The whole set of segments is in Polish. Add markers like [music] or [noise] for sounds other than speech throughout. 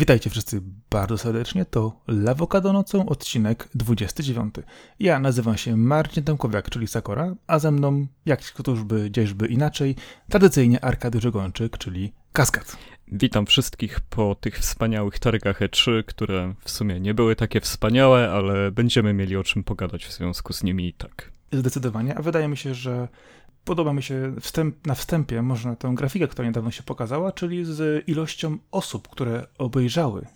Witajcie wszyscy bardzo serdecznie. To Lawokado nocą, odcinek 29. Ja nazywam się Marcin Tomkowiak, czyli Sakora, a ze mną, jak któż by, gdzieżby inaczej, tradycyjnie Arkady Żegończyk, czyli Kaskad. Witam wszystkich po tych wspaniałych targach E3, które w sumie nie były takie wspaniałe, ale będziemy mieli o czym pogadać w związku z nimi i tak. Zdecydowanie, a wydaje mi się, że Podoba mi się wstęp, na wstępie można tę grafikę, która niedawno się pokazała, czyli z ilością osób, które obejrzały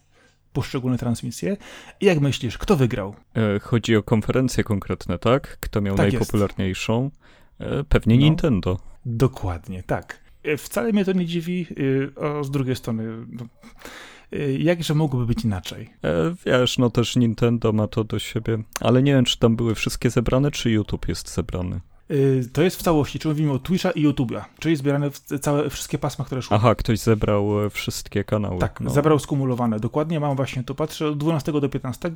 poszczególne transmisje. I jak myślisz, kto wygrał? E, chodzi o konferencje konkretne, tak? Kto miał tak najpopularniejszą? E, pewnie no, Nintendo. Dokładnie, tak. E, wcale mnie to nie dziwi, a z drugiej strony, no, jakże mogłoby być inaczej? Wiesz, no też Nintendo ma to do siebie, ale nie wiem, czy tam były wszystkie zebrane, czy YouTube jest zebrany. Y, to jest w całości, czyli mówimy o Twitcha i YouTube'a, czyli zbierane w całe, wszystkie pasma, które szły. Aha, ktoś zebrał e, wszystkie kanały. Tak, no. zebrał skumulowane. Dokładnie mam właśnie to, patrzę, od 12 do 15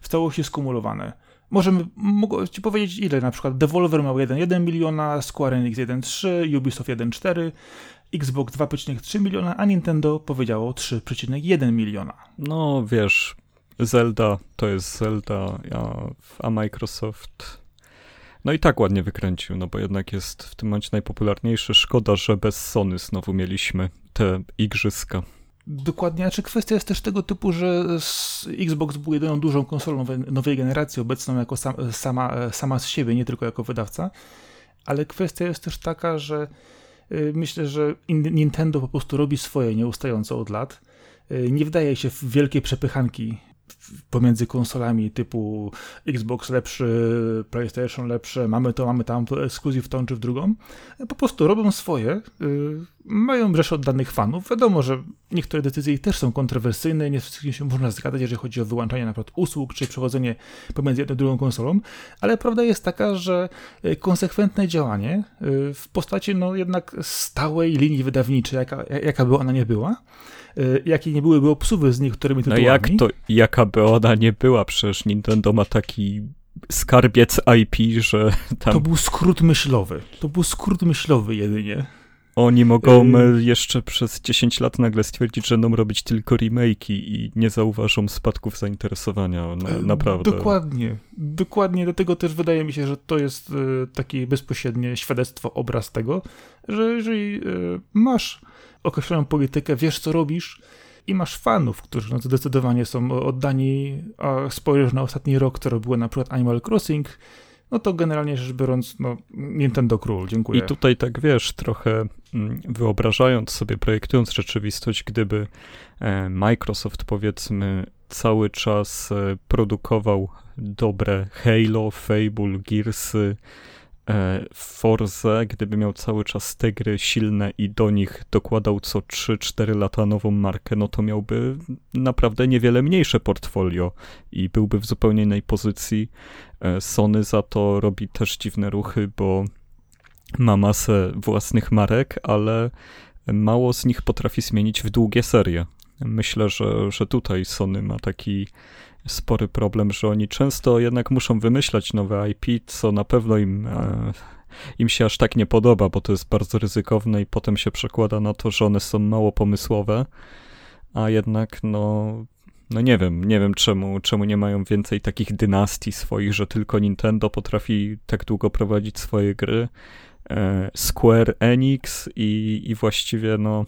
w całości skumulowane. Możemy, mogę ci powiedzieć ile, na przykład Devolver miał 1,1 miliona, Square Enix 1,3, Ubisoft 1,4, Xbox 2,3 miliona, a Nintendo powiedziało 3,1 miliona. No wiesz, Zelda to jest Zelda, a Microsoft no i tak ładnie wykręcił, no bo jednak jest w tym momencie najpopularniejszy. Szkoda, że bez Sony znowu mieliśmy te igrzyska. Dokładnie, znaczy kwestia jest też tego typu, że Xbox był jedyną dużą konsolą nowej, generacji, obecną jako sam, sama, sama z siebie, nie tylko jako wydawca, ale kwestia jest też taka, że y, myślę, że Nintendo po prostu robi swoje nieustająco od lat. Y, nie wdaje się w wielkie przepychanki pomiędzy konsolami typu Xbox lepszy, PlayStation lepsze, mamy to, mamy tamto, ekskluzyw tą czy w drugą. Po prostu robią swoje, yy, mają rzesze oddanych fanów. Wiadomo, że niektóre decyzje też są kontrowersyjne, nie wszystkim się można zgadzać, jeżeli chodzi o wyłączanie na przykład usług, czy przechodzenie pomiędzy jedną a drugą konsolą, ale prawda jest taka, że y, konsekwentne działanie y, w postaci no jednak stałej linii wydawniczej, jaka, jaka by ona nie była, jakie nie byłyby obsuwy z niektórymi tytułami. No jak to, jaka by ona nie była, przecież Nintendo ma taki skarbiec IP, że tam... To był skrót myślowy, to był skrót myślowy jedynie. Oni mogą y jeszcze przez 10 lat nagle stwierdzić, że będą robić tylko remake'i i nie zauważą spadków zainteresowania, na, y, naprawdę. Dokładnie, dokładnie, dlatego też wydaje mi się, że to jest y, takie bezpośrednie świadectwo, obraz tego, że jeżeli masz określoną politykę, wiesz co robisz i masz fanów, którzy no, zdecydowanie są oddani, a spojrzysz na ostatni rok, co robiło na przykład Animal Crossing, no to generalnie rzecz biorąc, no, Nintendo Król, dziękuję. I tutaj tak wiesz, trochę mm, wyobrażając sobie, projektując rzeczywistość, gdyby e, Microsoft powiedzmy cały czas e, produkował dobre Halo, Fable, Gearsy, Forze, gdyby miał cały czas te gry silne i do nich dokładał co 3-4 lata nową markę, no to miałby naprawdę niewiele mniejsze portfolio i byłby w zupełnie innej pozycji. E, Sony za to robi też dziwne ruchy, bo ma masę własnych marek, ale mało z nich potrafi zmienić w długie serie. Myślę, że, że tutaj Sony ma taki spory problem, że oni często jednak muszą wymyślać nowe IP, co na pewno im, e, im się aż tak nie podoba, bo to jest bardzo ryzykowne i potem się przekłada na to, że one są mało pomysłowe, a jednak no, no nie wiem, nie wiem czemu, czemu nie mają więcej takich dynastii swoich, że tylko Nintendo potrafi tak długo prowadzić swoje gry, e, Square Enix i, i właściwie no,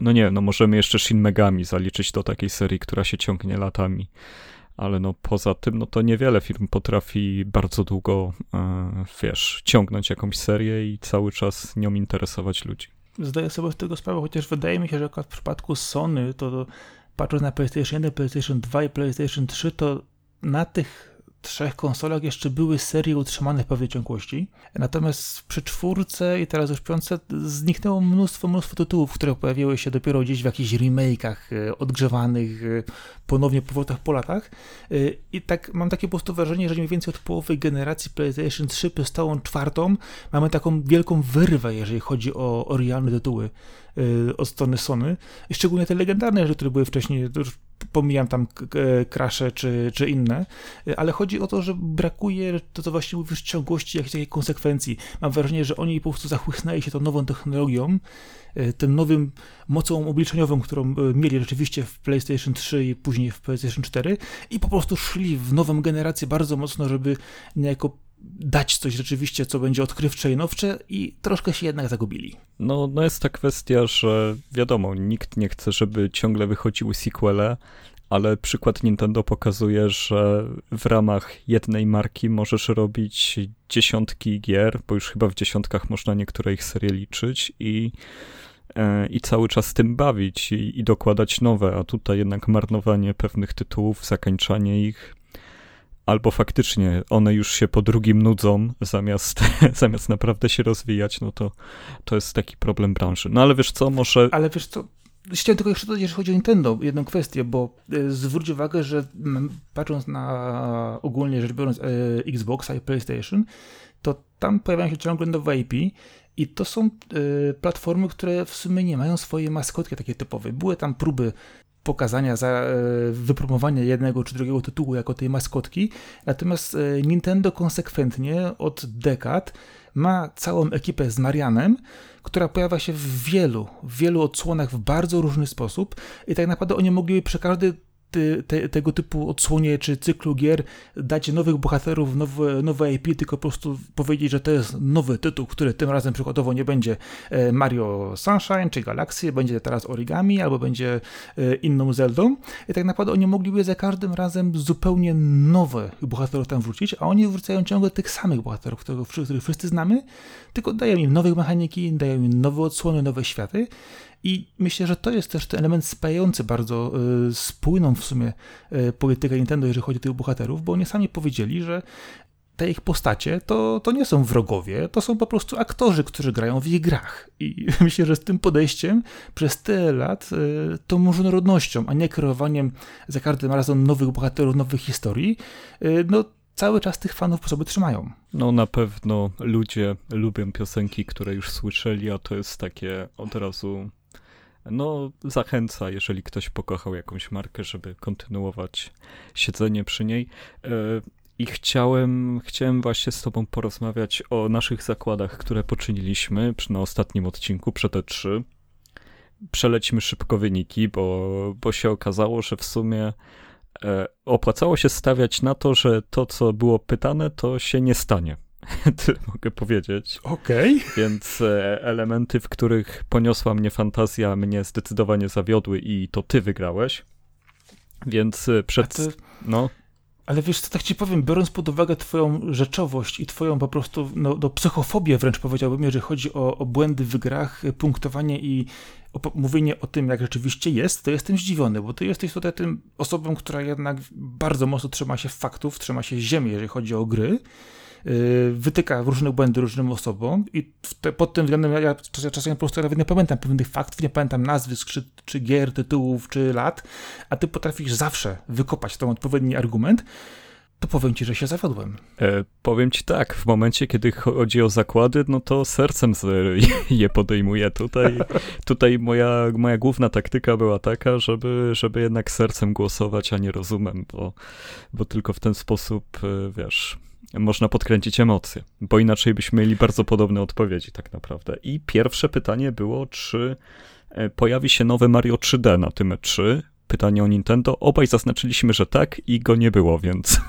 no nie no możemy jeszcze Shin Megami zaliczyć do takiej serii, która się ciągnie latami ale no poza tym, no to niewiele firm potrafi bardzo długo, e, wiesz, ciągnąć jakąś serię i cały czas nią interesować ludzi. Zdaję sobie z tego sprawę, chociaż wydaje mi się, że w przypadku Sony, to patrząc na PlayStation 1, PlayStation 2 i PlayStation 3, to na tych trzech konsolach jeszcze były serie utrzymane w pewnej ciągłości. Natomiast przy czwórce i teraz już piątce zniknęło mnóstwo, mnóstwo tytułów, które pojawiły się dopiero gdzieś w jakichś remake'ach e, odgrzewanych e, ponownie po powrotach po latach. E, I tak mam takie po prostu wrażenie, że mniej więcej od połowy generacji PlayStation 3 przez całą czwartą mamy taką wielką wyrwę, jeżeli chodzi o, o realne tytuły od strony Sony. Szczególnie te legendarne rzeczy, które były wcześniej, pomijam tam krasze czy, czy inne, ale chodzi o to, że brakuje, to co właśnie mówisz, ciągłości, jakiejś takiej konsekwencji. Mam wrażenie, że oni po prostu zachłysnęli się tą nową technologią, tym nowym mocą obliczeniową, którą mieli rzeczywiście w PlayStation 3 i później w PlayStation 4 i po prostu szli w nową generację bardzo mocno, żeby niejako dać coś rzeczywiście, co będzie odkrywcze i nowcze i troszkę się jednak zagubili. No, no jest ta kwestia, że wiadomo, nikt nie chce, żeby ciągle wychodziły sequele, ale przykład Nintendo pokazuje, że w ramach jednej marki możesz robić dziesiątki gier, bo już chyba w dziesiątkach można niektóre ich serie liczyć i e, i cały czas tym bawić i, i dokładać nowe, a tutaj jednak marnowanie pewnych tytułów, zakańczanie ich albo faktycznie one już się po drugim nudzą, zamiast, [laughs] zamiast naprawdę się rozwijać, no to, to jest taki problem branży. No ale wiesz co, może... Ale wiesz co, chciałem tylko jeszcze dodać, jeżeli chodzi o Nintendo, jedną kwestię, bo e, zwróć uwagę, że patrząc na ogólnie rzecz biorąc e, Xboxa i PlayStation, to tam pojawiają się ciągle nowe IP i to są y, platformy, które w sumie nie mają swojej maskotki takiej typowej. Były tam próby pokazania, za e, wypromowania jednego czy drugiego tytułu jako tej maskotki. Natomiast e, Nintendo konsekwentnie od dekad ma całą ekipę z Marianem, która pojawia się w wielu, wielu odsłonach w bardzo różny sposób i tak naprawdę oni mogliby przy każdej te, tego typu odsłonie czy cyklu gier dać nowych bohaterów, nowe, nowe IP, tylko po prostu powiedzieć, że to jest nowy tytuł, który tym razem przykładowo nie będzie e, Mario Sunshine czy Galaxy, będzie teraz Origami albo będzie e, inną Zeldą. I tak naprawdę oni mogliby za każdym razem zupełnie nowe bohaterów tam wrócić, a oni wracają ciągle tych samych bohaterów, których, których wszyscy znamy, tylko dają im nowe mechaniki, dają im nowe odsłony, nowe światy. I myślę, że to jest też ten element spajający bardzo y, spójną w sumie y, politykę Nintendo, jeżeli chodzi o tych bohaterów, bo oni sami powiedzieli, że te ich postacie to, to nie są wrogowie, to są po prostu aktorzy, którzy grają w ich grach. I [laughs] myślę, że z tym podejściem przez tyle lat, y, tą różnorodnością, a nie kreowaniem za każdym razem nowych bohaterów, nowych historii, no cały czas tych fanów po sobie trzymają. No na pewno ludzie lubią piosenki, które już słyszeli, a to jest takie od razu no zachęca, jeżeli ktoś pokochał jakąś markę, żeby kontynuować siedzenie przy niej. E, I chciałem, chciałem właśnie z tobą porozmawiać o naszych zakładach, które poczyniliśmy na ostatnim odcinku przed E3. Przelećmy szybko wyniki, bo, bo się okazało, że w sumie e, opłacało się stawiać na to, że to, co było pytane, to się nie stanie. [laughs] Tyle mogę powiedzieć. Okej. Okay. Więc e, elementy, w których poniosła mnie fantazja, mnie zdecydowanie zawiodły i to ty wygrałeś. Więc e, przed... Ty... No. Ale wiesz co, tak ci powiem, biorąc pod uwagę twoją rzeczowość i twoją po prostu no, no psychofobię wręcz powiedziałbym, jeżeli chodzi o, o błędy w grach, punktowanie i mówienie o tym, jak rzeczywiście jest, to jestem zdziwiony, bo ty jesteś tutaj tym osobą, która jednak bardzo mocno trzyma się faktów, trzyma się ziemi, jeżeli chodzi o gry. Y, wytyka różne błędy różnym osobom i te, pod tym względem ja, ja czasami po prostu nawet nie pamiętam pewnych faktów, nie pamiętam nazwisk, czy, czy gier, tytułów, czy lat, a ty potrafisz zawsze wykopać tą odpowiedni argument, to powiem ci, że się zawiodłem. E, powiem ci tak, w momencie, kiedy chodzi o zakłady, no to sercem [laughs] je podejmuję. Tutaj, tutaj moja, moja główna taktyka była taka, żeby, żeby jednak sercem głosować, a nie rozumem, bo, bo tylko w ten sposób, e, wiesz, można podkręcić emocje, bo inaczej byśmy mieli bardzo podobne odpowiedzi tak naprawdę. I pierwsze pytanie było, czy e, pojawi się nowe Mario 3D na tym 3 Pytanie o Nintendo. Obaj zaznaczyliśmy, że tak i go nie było, więc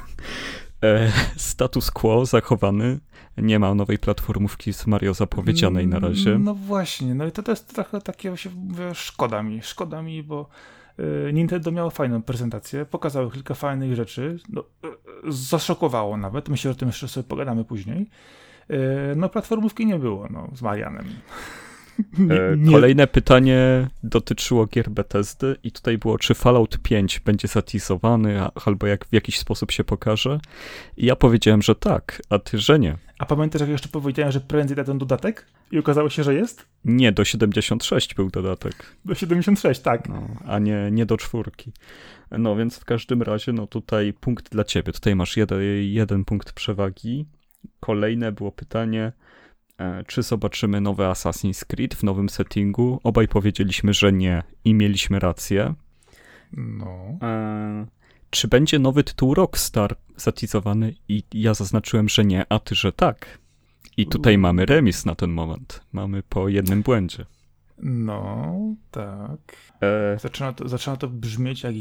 e, status quo zachowany. Nie ma nowej platformówki z Mario zapowiedzianej na razie. No właśnie, no i to, to jest trochę takie, się szkoda mi, szkoda mi, bo Nintendo miało fajną prezentację, pokazało kilka fajnych rzeczy, no, y, zaszokowało nawet, myślę, że o tym jeszcze sobie pogadamy później. Y, no platformówki nie było, no, z Marianem. E, nie, Kolejne pytanie dotyczyło gier Bethesdy i tutaj było, czy Fallout 5 będzie zatizowany albo jak w jakiś sposób się pokaże. I ja powiedziałem, że tak, a ty, że nie. A pamiętasz, jak jeszcze powiedziałem, że prędzej dadzą dodatek? I okazało się, że jest? Nie, do 76 był dodatek. Do 76, tak. No, a nie, nie do czwórki. No więc w każdym razie, no tutaj punkt dla ciebie. Tutaj masz jeden, jeden punkt przewagi. Kolejne było pytanie, czy zobaczymy nowy Assassin's Creed w nowym settingu. Obaj powiedzieliśmy, że nie i mieliśmy rację. No. E, czy będzie nowy tytuł Rockstar zatizowany? I ja zaznaczyłem, że nie, a ty, że tak. I tutaj mamy remis na ten moment. Mamy po jednym błędzie. No, tak. E... Zaczyna, to, zaczyna to brzmieć jak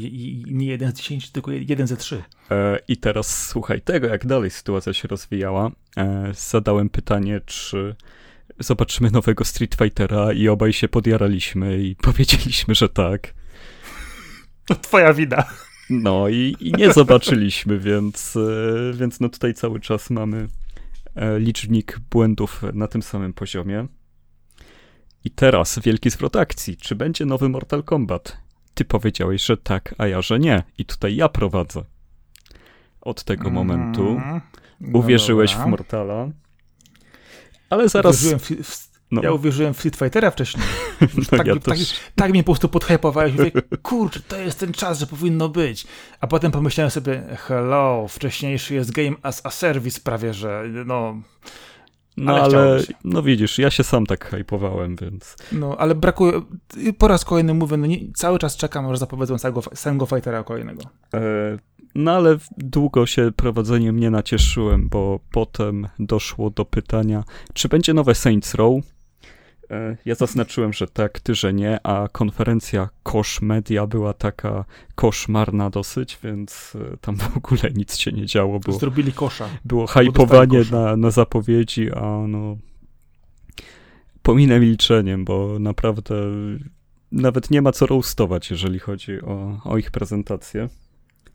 nie jeden z dziesięciu, tylko jeden ze trzy. E, I teraz słuchaj tego, jak dalej sytuacja się rozwijała. E, zadałem pytanie, czy zobaczymy nowego Street Fightera i obaj się podjaraliśmy i [laughs] powiedzieliśmy, że tak. To twoja wina. No i, i nie zobaczyliśmy, więc, e, więc no tutaj cały czas mamy e, licznik błędów na tym samym poziomie. I teraz wielki zwrot akcji. Czy będzie nowy Mortal Kombat? Ty powiedziałeś, że tak, a ja, że nie. I tutaj ja prowadzę. Od tego momentu mm, uwierzyłeś w Mortala. Ale zaraz. Uwierzyłem w, w, no. Ja uwierzyłem w Street Fightera wcześniej. [laughs] No tak, ja tak, tak mnie po prostu podhypowałeś. Mówię, kurczę, to jest ten czas, że powinno być. A potem pomyślałem sobie, hello, wcześniejszy jest game as a service prawie, że no... No ale, ale no widzisz, ja się sam tak hypowałem, więc... No, ale brakuje, po raz kolejny mówię, no nie, cały czas czekam, aż zapowiedzą samego, samego fightera kolejnego. E, no ale długo się prowadzeniem nie nacieszyłem, bo potem doszło do pytania, czy będzie nowe Saints Row? E, ja zaznaczyłem, że tak, ty, że nie, a konferencja Kosz Media była taka koszmarna dosyć, więc e, tam w ogóle nic się nie działo. Było, Zrobili kosza. Było hypowanie na, na zapowiedzi, a no pominę milczeniem, bo naprawdę nawet nie ma co roastować, jeżeli chodzi o, o ich prezentację.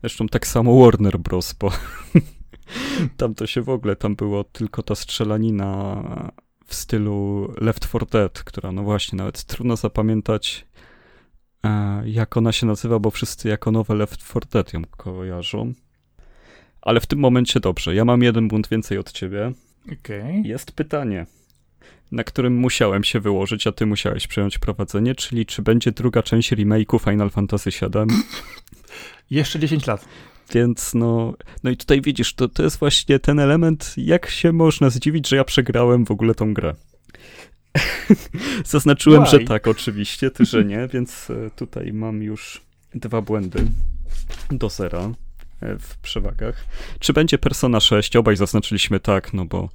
Zresztą tak samo Warner Bros., bo [laughs] tam to się w ogóle, tam było tylko ta strzelanina w stylu Left 4 Dead, która no właśnie nawet trudno zapamiętać e, jak ona się nazywa, bo wszyscy jako nowe Left 4 Dead ją kojarzą. Ale w tym momencie dobrze. Ja mam jeden bunt więcej od ciebie. Okay. Jest pytanie, na którym musiałem się wyłożyć, a ty musiałeś przejąć prowadzenie, czyli czy będzie druga część remake'u Final Fantasy VII? [laughs] Jeszcze 10 lat. Więc no, no i tutaj widzisz, to, to jest właśnie ten element, jak się można zdziwić, że ja przegrałem w ogóle tą grę. [laughs] Zaznaczyłem, Why? że tak, oczywiście, ty, że nie, [laughs] więc e, tutaj mam już dwa błędy do zera e, w przewagach. Czy będzie Persona 6? Obaj zaznaczyliśmy tak, no bo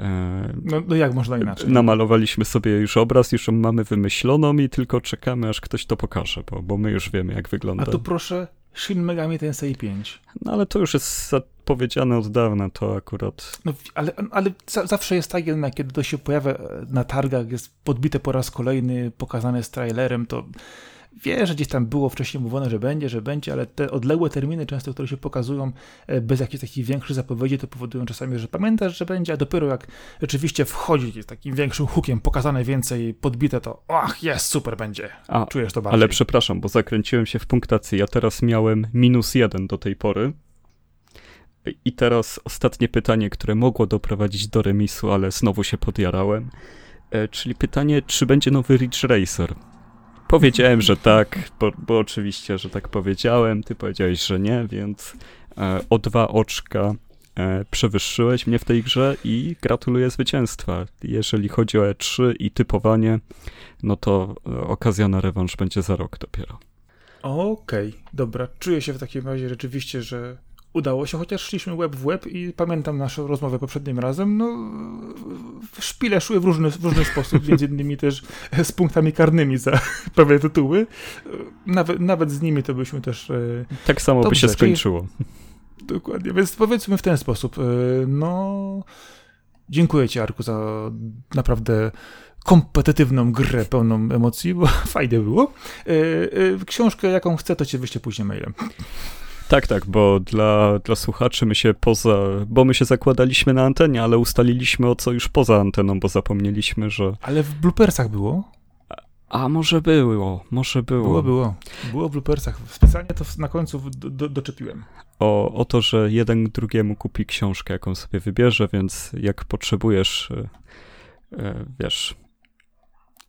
e, no, no, jak można inaczej? Namalowaliśmy sobie już obraz, już mamy wymyśloną i tylko czekamy, aż ktoś to pokaże, bo, bo my już wiemy, jak wygląda. A tu proszę, Shin Megami Tensei 5. No ale to już jest zapowiedziane od dawna, to akurat. No, ale, ale zawsze jest tak jednak, kiedy to się pojawia na targach, jest podbite po raz kolejny, pokazane z trailerem, to wie, że gdzieś tam było wcześniej mówione, że będzie, że będzie, ale te odległe terminy często, które się pokazują e, bez jakichś takich większych zapowiedzi, to powodują czasami, że pamiętasz, że będzie, a dopiero jak rzeczywiście wchodzi z takim większym hukiem, pokazane więcej, podbite, to ach, jest, super będzie. A, Czujesz to bardziej. Ale przepraszam, bo zakręciłem się w punktacji. Ja teraz miałem minus jeden do tej pory. I teraz ostatnie pytanie, które mogło doprowadzić do remisu, ale znowu się podjarałem. E, czyli pytanie, czy będzie nowy Ridge Racer? Powiedziałem, że tak, bo, bo, oczywiście, że tak powiedziałem, ty powiedziałeś, że nie, więc e, o dwa oczka e, przewyższyłeś mnie w tej grze i gratuluję zwycięstwa. Jeżeli chodzi o E3 i typowanie, no to e, okazja na rewanż będzie za rok dopiero. Okej, okay, dobra. Czuję się w takim razie rzeczywiście, że udało się, chociaż szliśmy web w web i pamiętam naszą rozmowę poprzednim razem, no szpile szły w różny, w różny sposób, między innymi też z punktami karnymi za [laughs] pewne tytuły. Nawet, nawet z nimi to byśmy też... E, tak samo Dobrze, by się skończyło. Czyli, dokładnie, więc powiedzmy w ten sposób, e, no dziękuję ci Arku za naprawdę kompetytywną grę pełną emocji, bo [laughs] fajnie było. E, książkę jaką chcę, to cię wyślę później mailem. Tak, tak, bo dla, dla słuchaczy my się poza, bo my się zakładaliśmy na antenie, ale ustaliliśmy o co już poza anteną, bo zapomnieliśmy, że... Ale w bloopersach było? A, a może było, może było. Było, było. Było w bloopersach. Specjalnie to na końcu do, do, doczepiłem. O, o to, że jeden drugiemu kupi książkę, jaką sobie wybierze, więc jak potrzebujesz, e, e, wiesz,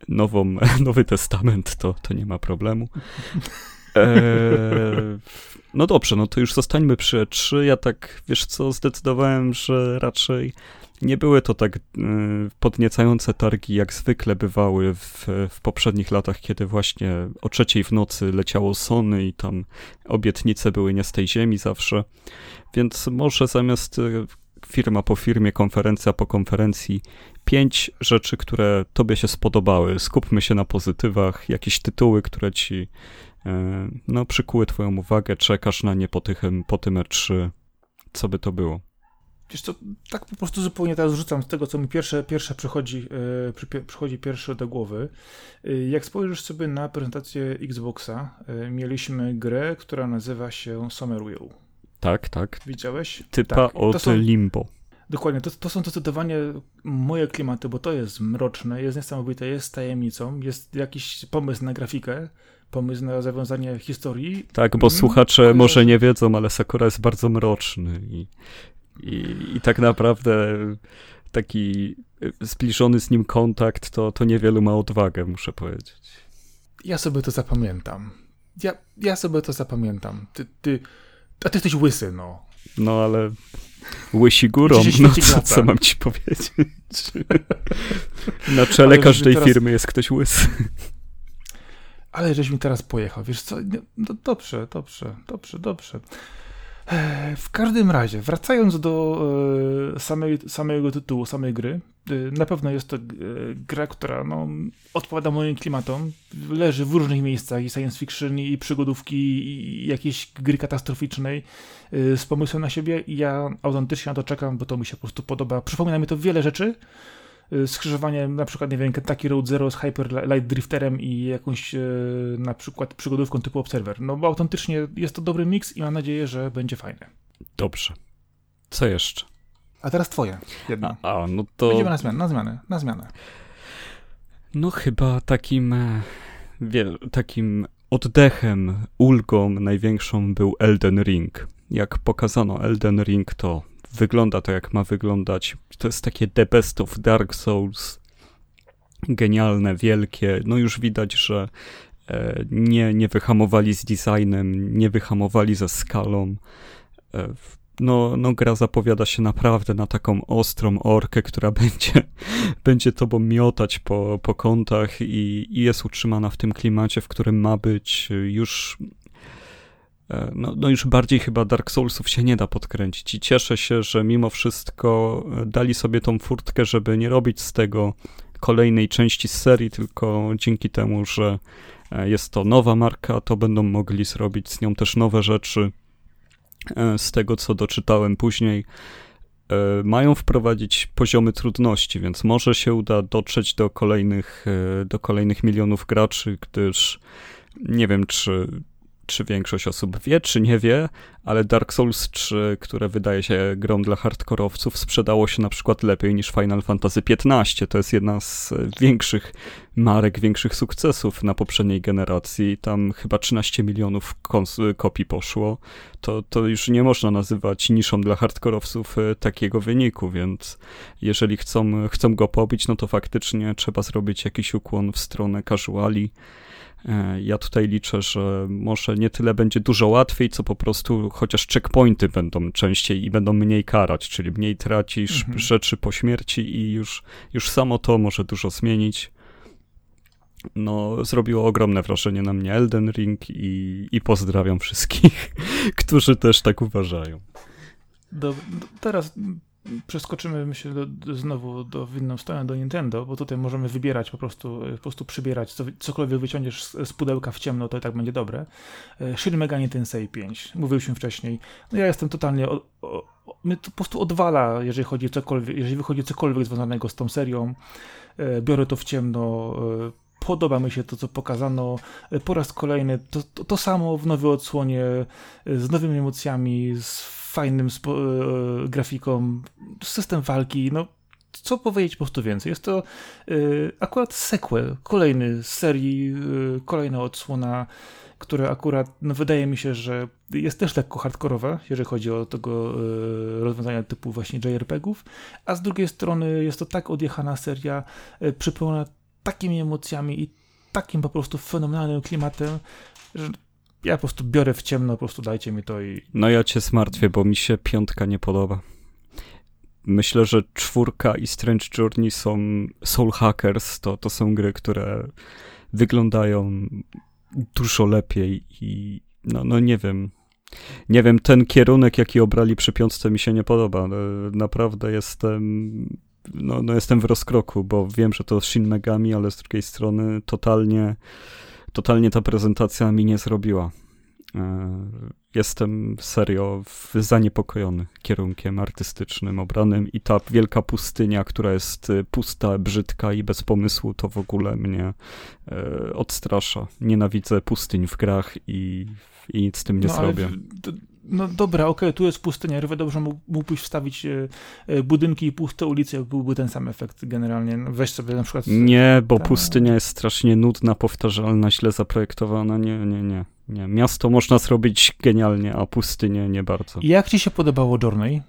nową, [laughs] Nowy Testament, to, to nie ma problemu. [laughs] E, no dobrze, no to już zostańmy przy E3. Ja tak, wiesz co, zdecydowałem, że raczej nie były to tak y, podniecające targi, jak zwykle bywały w, w poprzednich latach, kiedy właśnie o trzeciej w nocy leciało Sony i tam obietnice były nie z tej ziemi zawsze. Więc może zamiast y, firma po firmie, konferencja po konferencji, pięć rzeczy, które tobie się spodobały. Skupmy się na pozytywach, jakieś tytuły, które ci no, przykuły twoją uwagę, czekasz na nie po, tym, po tym E3. Co by to było? Wiesz co, tak po prostu zupełnie teraz rzucam z tego, co mi pierwsze, pierwsze przychodzi, yy, przychodzi pierwsze do głowy. Yy, jak spojrzysz sobie na prezentację Xboxa, yy, mieliśmy grę, która nazywa się Summerville. Tak, tak. Widziałeś? Typa tak. od są, Limbo. Dokładnie, to, to są zdecydowanie moje klimaty, bo to jest mroczne, jest niesamowite, jest tajemnicą, jest jakiś pomysł na grafikę, pomysł na zawiązanie historii. Tak, bo mm, słuchacze może nie wiedzą, ale Sakura jest bardzo mroczny i, i, i tak naprawdę taki zbliżony z nim kontakt to, to niewielu ma odwagę, muszę powiedzieć. Ja sobie to zapamiętam. Ja, ja sobie to zapamiętam. Ty, ty, a ty jesteś łysy, no. No ale łysi górą, no [laughs] co, co mam ci powiedzieć? [laughs] Na czele każdej teraz... firmy jest ktoś łysy. Ale żeś mi teraz pojechał, wiesz co? No, dobrze, dobrze, dobrze, dobrze. W każdym razie, wracając do e, samej, samego tytułu, samej gry, e, na pewno jest to e, gra, która no, odpowiada moim klimatom. Leży w różnych miejscach i science fiction, i przygodówki, i jakieś gry katastroficznej z pomysłem na siebie. Ja autentycznie na to czekam, bo to mi się po prostu podoba. Przypomina mi to wiele rzeczy, Y, skrzyżowaniem na przykład, nie wiem, Kentucky Road Zero z Hyper Light Drifterem i jakąś y, na przykład przygodówką typu Observer. No bo autentycznie jest to dobry miks i mam nadzieję, że będzie fajny. Dobrze. Co jeszcze? A teraz twoje, jedno. A, a no to... Będziemy na zmianę, na zmianę, na zmianę. No chyba takim, e, wie, takim oddechem, ulgą największą był Elden Ring. Jak pokazano Elden Ring, to wygląda to, jak ma wyglądać. To jest takie the best of Dark Souls. Genialne, wielkie. No już widać, że e, nie, nie wyhamowali z designem, nie wyhamowali ze skalą. E, no, no gra zapowiada się naprawdę na taką ostrą orkę, która [laughs] będzie, będzie tobą miotać po, po kątach i, i jest utrzymana w tym klimacie, w którym ma być już no, no już bardziej chyba Dark Soulsów się nie da podkręcić i cieszę się, że mimo wszystko e, dali sobie tą furtkę, żeby nie robić z tego kolejnej części z serii, tylko dzięki temu, że e, jest to nowa marka, to będą mogli zrobić z nią też nowe rzeczy. Z tego, co doczytałem później, mają wprowadzić poziomy trudności, więc może się uda dotrzeć do kolejnych, do kolejnych milionów graczy, gdyż nie wiem, czy czy większość osób wie, czy nie wie, ale Dark Souls 3, które wydaje się grą dla hardkorowców, sprzedało się na przykład lepiej niż Final Fantasy XV. To jest jedna z większych marek, większych sukcesów na poprzedniej generacji. Tam chyba 13 milionów kopii poszło. To, to już nie można nazywać niszą dla hardkorowców e, takiego wyniku, więc jeżeli chcą, chcą go pobić, no to faktycznie trzeba zrobić jakiś ukłon w stronę casuali ja tutaj liczę, że może nie tyle będzie dużo łatwiej, co po prostu chociaż checkpointy będą częściej i będą mniej karać, czyli mniej tracisz mhm. rzeczy po śmierci i już, już samo to może dużo zmienić. No, zrobiło ogromne wrażenie na mnie Elden Ring i, i pozdrawiam wszystkich, [laughs] którzy też tak uważają. Do, teraz przeskoczymy, myślę, do, do, znowu do, w inną stronę, do Nintendo, bo tutaj możemy wybierać, po prostu, po prostu przybierać. Co, cokolwiek wyciągniesz z, z, pudełka w ciemno, to i tak będzie dobre. E, Shin Megami Tensei 5. Mówiliśmy wcześniej. No ja jestem totalnie... O, o, mnie to po prostu odwala, jeżeli chodzi cokolwiek, jeżeli wychodzi cokolwiek związanego z tą serią. E, biorę to w ciemno, e, podoba mi się to, co pokazano po raz kolejny. To, to, to samo w nowej odsłonie, z nowymi emocjami, z fajnym e, grafiką, system walki, no co powiedzieć po prostu więcej. Jest to y, akurat sequel, kolejny z serii, y, kolejna odsłona, które akurat no, wydaje mi się, że jest też lekko hardkorowe, jeżeli chodzi o tego y, rozwiązania typu właśnie JRPG-ów, a z drugiej strony jest to tak odjechana seria, y, przypełniona takimi emocjami i takim po prostu fenomenalnym klimatem, że ja po prostu biorę w ciemno, po prostu dajcie mi to i... No ja cię zmartwię, bo mi się piątka nie podoba. myślę, że czwórka i Strange Journey są Soul Hackers, to, to są gry, które wyglądają dużo lepiej i no, no nie wiem, nie wiem, ten kierunek, jaki obrali przy piątce mi się nie podoba. E, naprawdę jestem, no, no jestem w rozkroku, bo wiem, że to Shin Megami, ale z drugiej strony totalnie, totalnie ta prezentacja mi nie zrobiła. E, jestem serio zaniepokojony kierunkiem artystycznym obranym i ta wielka pustynia, która jest y, pusta, brzydka i bez pomysłu, to w ogóle mnie e, odstrasza. Nienawidzę pustyń w grach i, i nic z tym nie no, zrobię. No dobra, okej, okay, tu jest pustynia, równie dobrze mógłbyś wstawić e, e, budynki i puste ulice, byłby ten sam efekt generalnie. No, weź sobie na przykład... Nie, bo pustynia jest strasznie nudna, powtarzalna, źle zaprojektowana, nie, nie, nie. Nie, miasto można zrobić genialnie, a pustynię nie bardzo. Jak ci się podobało Journey?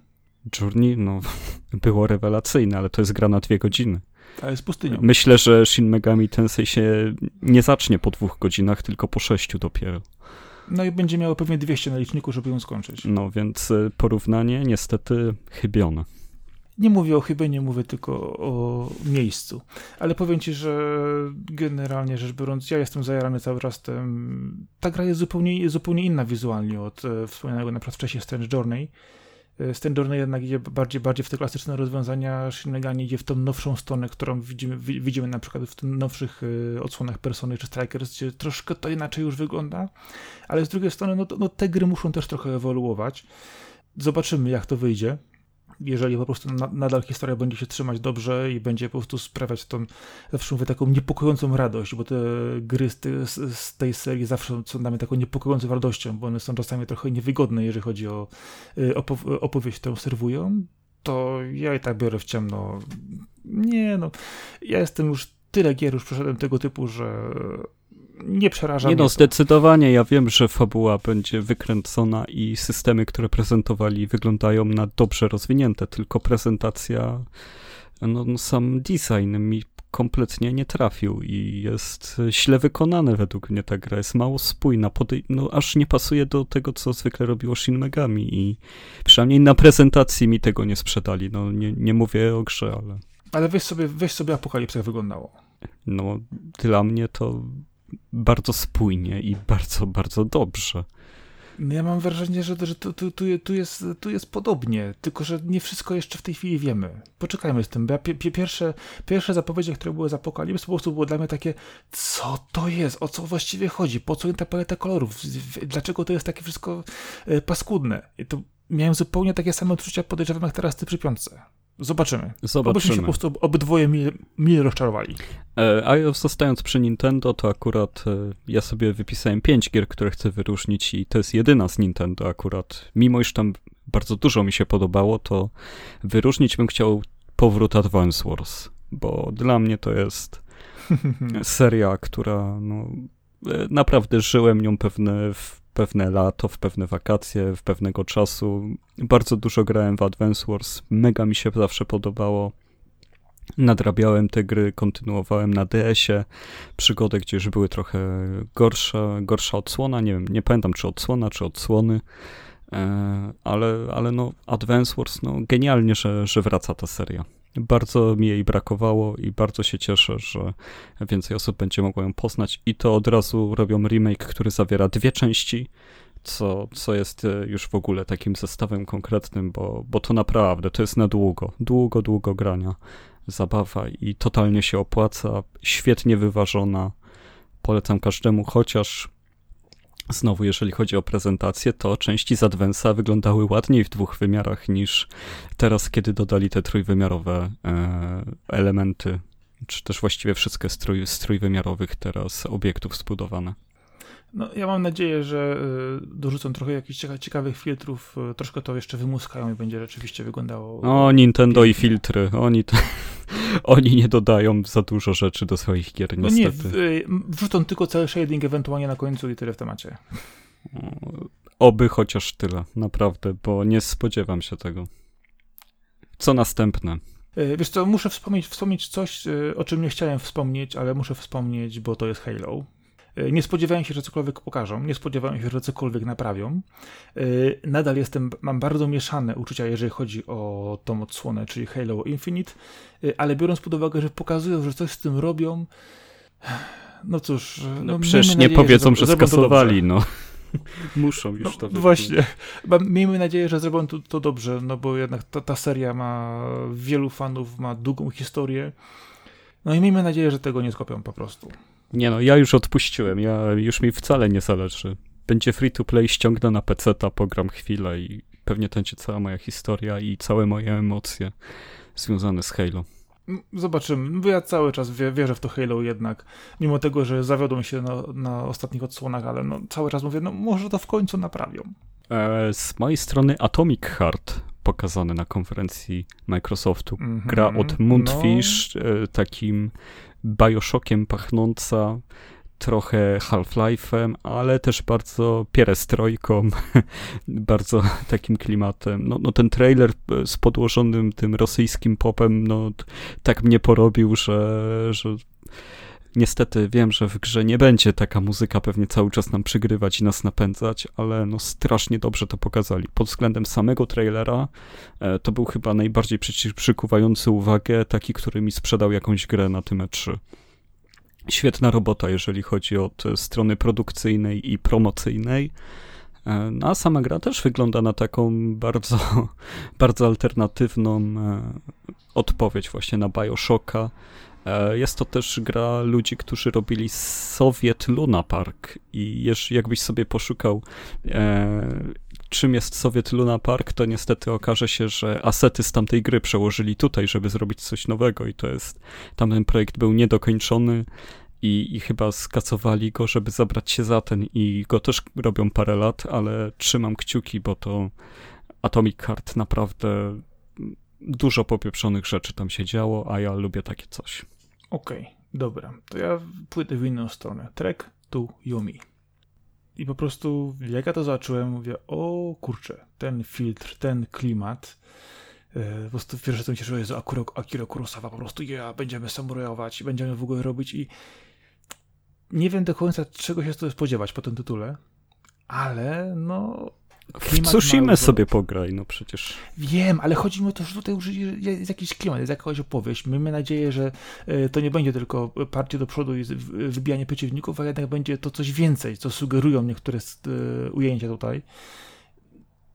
Journey, no, [laughs] było rewelacyjne, ale to jest gra na dwie godziny. A jest pustynią. Myślę, że Shin Megami Tensei się nie zacznie po dwóch godzinach, tylko po sześciu dopiero. No i będzie miało pewnie 200 na liczniku, żeby ją skończyć. No więc y, porównanie niestety chybione. Nie mówię o chybie, nie mówię tylko o miejscu. Ale powiem ci, że generalnie rzecz biorąc, ja jestem zajarany cały czas tym. Ta gra jest zupełnie, zupełnie inna wizualnie od e, wspomnianego na przykład wcześniej Strange Journey. E, Strange Journey jednak idzie bardziej, bardziej w te klasyczne rozwiązania, Shin Megami idzie w tą nowszą stronę, którą widzimy, widzimy na przykład w nowszych e, odsłonach Persony czy Strikers, gdzie troszkę to inaczej już wygląda, ale z drugiej strony no, no te gry muszą też trochę ewoluować. Zobaczymy, jak to wyjdzie jeżeli po prostu na, nadal historia będzie się trzymać dobrze i będzie po prostu sprawiać tą, zawsze mówię, taką niepokojącą radość, bo te gry z, te, z tej serii zawsze są dla mnie taką niepokojącą radością, bo one są czasami trochę niewygodne, jeżeli chodzi o y, opowieść, którą serwują, to ja i tak biorę w ciemno. Nie no, ja jestem już tyle gier już przeszedłem tego typu, że nie przeraża nie mnie. no, zdecydowanie. Ja wiem, że fabuła będzie wykręcona i systemy, które prezentowali, wyglądają na dobrze rozwinięte, tylko prezentacja, no, no sam design mi kompletnie nie trafił i jest źle wykonane według mnie ta gra. Jest mało spójna, podej- no aż nie pasuje do tego, co zwykle robiło Shin Megami i przynajmniej na prezentacji mi tego nie sprzedali. No nie, nie mówię o grze, ale... Ale weź sobie, weź sobie Apokalipsę, jak wyglądało. No, dla mnie to bardzo spójnie i bardzo, bardzo dobrze. No ja mam wrażenie, że, że tu, tu, tu, jest, tu jest podobnie, tylko że nie wszystko jeszcze w tej chwili wiemy. Poczekajmy z tym, bo ja pi, pierwsze, pierwsze zapowiedzi, które były z Apokalips, po prostu było dla mnie takie, co to jest, o co właściwie chodzi, po co ta paleta kolorów, dlaczego to jest takie wszystko e, paskudne. I to miałem zupełnie takie same odczucia, podejrzewam, jak teraz ty przy piątce. Zobaczymy. Zobaczymy. Obyśmy się po prostu obydwoje mile, mile rozczarowali. E, a zostając przy Nintendo, to akurat e, ja sobie wypisałem pięć gier, które chcę wyróżnić i to jest jedyna z Nintendo akurat. Mimo iż tam bardzo dużo mi się podobało, to wyróżnić bym chciał powrót Advance Wars, bo dla mnie to jest [laughs] seria, która no, e, naprawdę żyłem nią pewne w pewne lato, w pewne wakacje, w pewnego czasu. Bardzo dużo grałem w Advance Wars, mega mi się zawsze podobało. Nadrabiałem te gry, kontynuowałem na DS-ie przygody, gdzie już były trochę gorsze, gorsza odsłona, nie wiem, nie pamiętam czy odsłona, czy odsłony, e, ale, ale no Advance Wars, no genialnie, że, że wraca ta seria. Bardzo mi jej brakowało i bardzo się cieszę, że więcej osób będzie mogło ją poznać. I to od razu robią remake, który zawiera dwie części, co, co jest e, już w ogóle takim zestawem konkretnym, bo, bo to naprawdę to jest na długo, długo, długo grania zabawa i totalnie się opłaca. Świetnie wyważona. Polecam każdemu, chociaż Znowu, jeżeli chodzi o prezentację, to części z Advance'a wyglądały ładniej w dwóch wymiarach niż teraz, kiedy dodali te trójwymiarowe e, elementy, czy też właściwie wszystkie strój, z trójwymiarowych teraz obiektów zbudowane. No, ja mam nadzieję, że y, dorzucą trochę jakichś ciekawych filtrów, y, troszkę to jeszcze wymuskają i będzie rzeczywiście wyglądało. O, Nintendo pięknie. i filtry. Oni, to, [laughs] oni nie dodają za dużo rzeczy do swoich gier, niestety. No nie, y, wrzucą tylko cały shading ewentualnie na końcu i tyle w temacie. Oby chociaż tyle, naprawdę, bo nie spodziewam się tego. Co następne? Wiesz co, muszę wspomnieć, wspomnieć coś, o czym nie chciałem wspomnieć, ale muszę wspomnieć, bo to jest Halo. E, nie spodziewałem się, że cokolwiek pokażą, nie spodziewałem się, że cokolwiek naprawią. E, nadal jestem, mam bardzo mieszane uczucia, jeżeli chodzi o tą odsłonę, czyli Halo Infinite, e, ale biorąc pod uwagę, że pokazują, że coś z tym robią, no cóż. No, no przecież nie nadzieję, powiedzą, że, że skasowali, no. [laughs] Muszą już no, to Właśnie. Miejmy nadzieję, że zrobią to, to dobrze, no bo jednak ta, ta seria ma wielu fanów, ma długą historię. No i miejmy nadzieję, że tego nie skopią po prostu. Nie no, ja już odpuściłem, ja już mi wcale nie zależy. Będzie free to play, ściągnę na PC-ta, pogram chwilę i pewnie to będzie cała moja historia i całe moje emocje związane z Halo. Zobaczymy. Bo ja cały czas wierzę w to Halo jednak, mimo tego, że zawiodą się na, na ostatnich odsłonach, ale no, cały czas mówię, no może to w końcu naprawią. E, z mojej strony Atomic Heart pokazany na konferencji Microsoftu. -hmm, Gra od Moonfish, no. E, takim Bioshockiem pachnąca, trochę Half-Life'em, ale też bardzo pierestrojką, [laughs] bardzo takim klimatem. No, no ten trailer z podłożonym tym rosyjskim popem, no tak mnie porobił, że, że niestety wiem, że w grze nie będzie taka muzyka pewnie cały czas nam przygrywać i nas napędzać, ale no strasznie dobrze to pokazali. Pod względem samego trailera e, to był chyba najbardziej przykuwający uwagę, taki, który mi sprzedał jakąś grę na tym E3 świetna robota, jeżeli chodzi od strony produkcyjnej i promocyjnej. E, no, a sama gra też wygląda na taką bardzo, [laughs] bardzo alternatywną e, odpowiedź właśnie na Bioshocka. E, jest to też gra ludzi, którzy robili Soviet Luna Park i jakbyś sobie poszukał czym jest Soviet Luna Park, to niestety okaże się, że asety z tamtej gry przełożyli tutaj, żeby zrobić coś nowego i to jest, tamten projekt był niedokończony i, i chyba skacowali go, żeby zabrać się za ten i go też robią parę lat, ale trzymam kciuki, bo to Atomic Heart naprawdę dużo popieprzonych rzeczy tam się działo, a ja lubię takie coś. Okej, okay, dobra. To ja pójdę w inną stronę. Trek to Yumi. I po prostu, jak ja to zobaczyłem, mówię, o kurczę, ten filtr, ten klimat. E, po prostu pierwsze co mi się czuło, jest Akira, Akira Kurosawa, po prostu ja, będziemy samurajować, będziemy w ogóle robić i nie wiem do końca czego się z tego spodziewać po tym tytule, ale no w Tsushima sobie pograj, no przecież. Wiem, ale chodzi mi o to, że tutaj już jest jakiś klimat, jest jakaś opowieść. Miejmy nadzieję, że e, to nie będzie tylko parcie do przodu i wybijanie przeciwników, a jednak będzie to coś więcej, co sugerują niektóre e, ujęcia tutaj.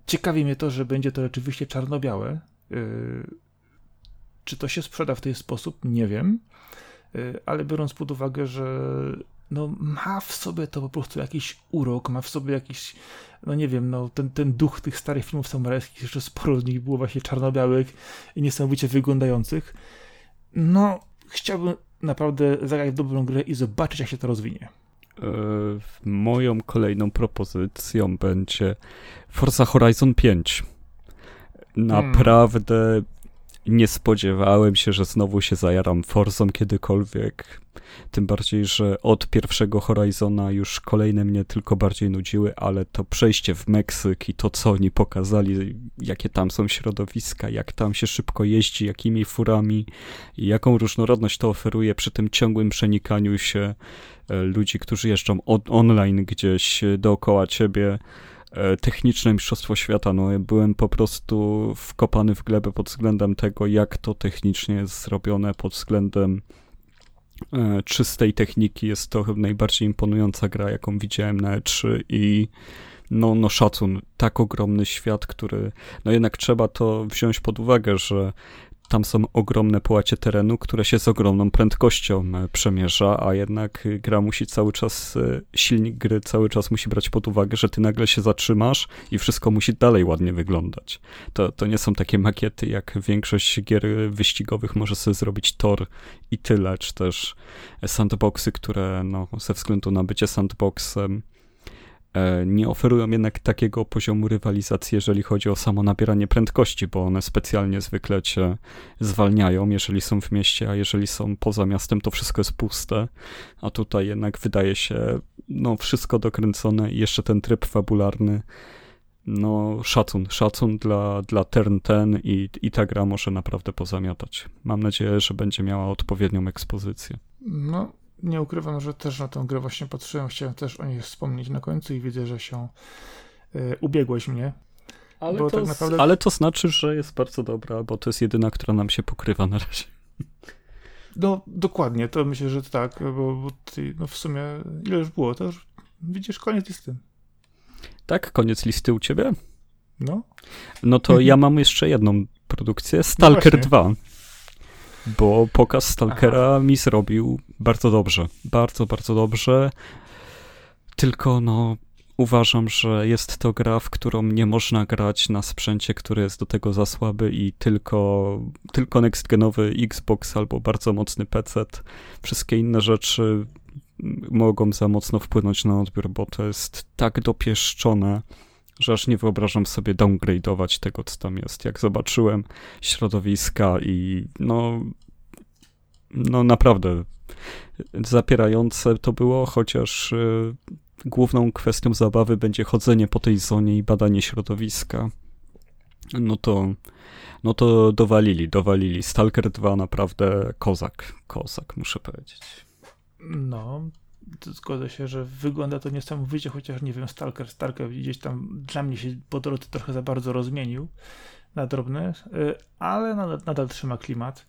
Ciekawi mnie to, że będzie to rzeczywiście czarno-białe. E, czy to się sprzeda w ten sposób? Nie wiem. Ale biorąc pod uwagę, że no, ma w sobie to po prostu jakiś urok, ma w sobie jakiś, no nie wiem, no, ten, ten duch tych starych filmów samurajskich, jeszcze sporo z nich było właśnie czarno-białych i niesamowicie wyglądających. No, chciałbym naprawdę zagrać w dobrą grę i zobaczyć, jak się to rozwinie. E, moją kolejną propozycją będzie Forza Horizon 5. Hmm. Naprawdę hmm. Nie spodziewałem się, że znowu się zajaram Forzą kiedykolwiek. Tym bardziej, że od pierwszego Horizona już kolejne mnie tylko bardziej nudziły, ale to przejście w Meksyk i to, co oni pokazali, jakie tam są środowiska, jak tam się szybko jeździ, jakimi furami jaką różnorodność to oferuje przy tym ciągłym przenikaniu się e, ludzi, którzy jeżdżą online gdzieś dookoła ciebie e, techniczne Mistrzostwo Świata. No, byłem po prostu wkopany w glebę pod względem tego, jak to technicznie jest zrobione, pod względem E, czystej techniki. Jest to najbardziej imponująca gra, jaką widziałem na E3 i no, no szacun, tak ogromny świat, który, no jednak trzeba to wziąć pod uwagę, że tam są ogromne połacie terenu, które się z ogromną prędkością e, przemierza, a jednak gra musi cały czas, e, silnik gry cały czas musi brać pod uwagę, że ty nagle się zatrzymasz i wszystko musi dalej ładnie wyglądać. To, to nie są takie makiety, jak większość gier wyścigowych może sobie zrobić tor i tyle, czy też sandboxy, które no, ze względu na bycie sandboxem nie oferują jednak takiego poziomu rywalizacji, jeżeli chodzi o samo nabieranie prędkości, bo one specjalnie zwykle cię zwalniają, jeżeli są w mieście, a jeżeli są poza miastem, to wszystko jest puste, a tutaj jednak wydaje się, no, wszystko dokręcone i jeszcze ten tryb fabularny, no, szacun, szacun dla, dla Turn ten i, i ta gra może naprawdę pozamiatać. Mam nadzieję, że będzie miała odpowiednią ekspozycję. No, Nie ukrywam, że też na tę grę właśnie patrzyłem, chciałem też o niej wspomnieć na końcu i widzę, że się y, ubiegłeś mnie. Ale to, tak naprawdę... ale to znaczy, że jest bardzo dobra, bo to jest jedyna, która nam się pokrywa na razie. No, dokładnie, to myślę, że tak, bo, bo ty, no w sumie, ile już było, to już widzisz koniec listy. Tak, koniec listy u ciebie? No. No to [laughs] ja mam jeszcze jedną produkcję, Stalker no 2. Bo pokaz Stalkera Aha. mi zrobił bardzo dobrze. Bardzo, bardzo dobrze. Tylko no, uważam, że jest to gra, w którą nie można grać na sprzęcie, który jest do tego za słaby i tylko, tylko next-genowy Xbox albo bardzo mocny PC. Wszystkie inne rzeczy mogą za mocno wpłynąć na odbiór, bo to jest tak dopieszczone, że aż nie wyobrażam sobie downgrade'ować tego, co tam jest. Jak zobaczyłem środowiska i no, no naprawdę zapierające to było, chociaż y, główną kwestią zabawy będzie chodzenie po tej zonie i badanie środowiska. No to, no to dowalili, dowalili. Stalker 2 naprawdę kozak, kozak muszę powiedzieć. No, zgodzę się, że wygląda to niesamowicie, chociaż nie wiem, Stalker, Stalker gdzieś tam dla mnie się po drodze trochę za bardzo rozmienił na drobny, y, ale nadal, nadal trzyma klimat.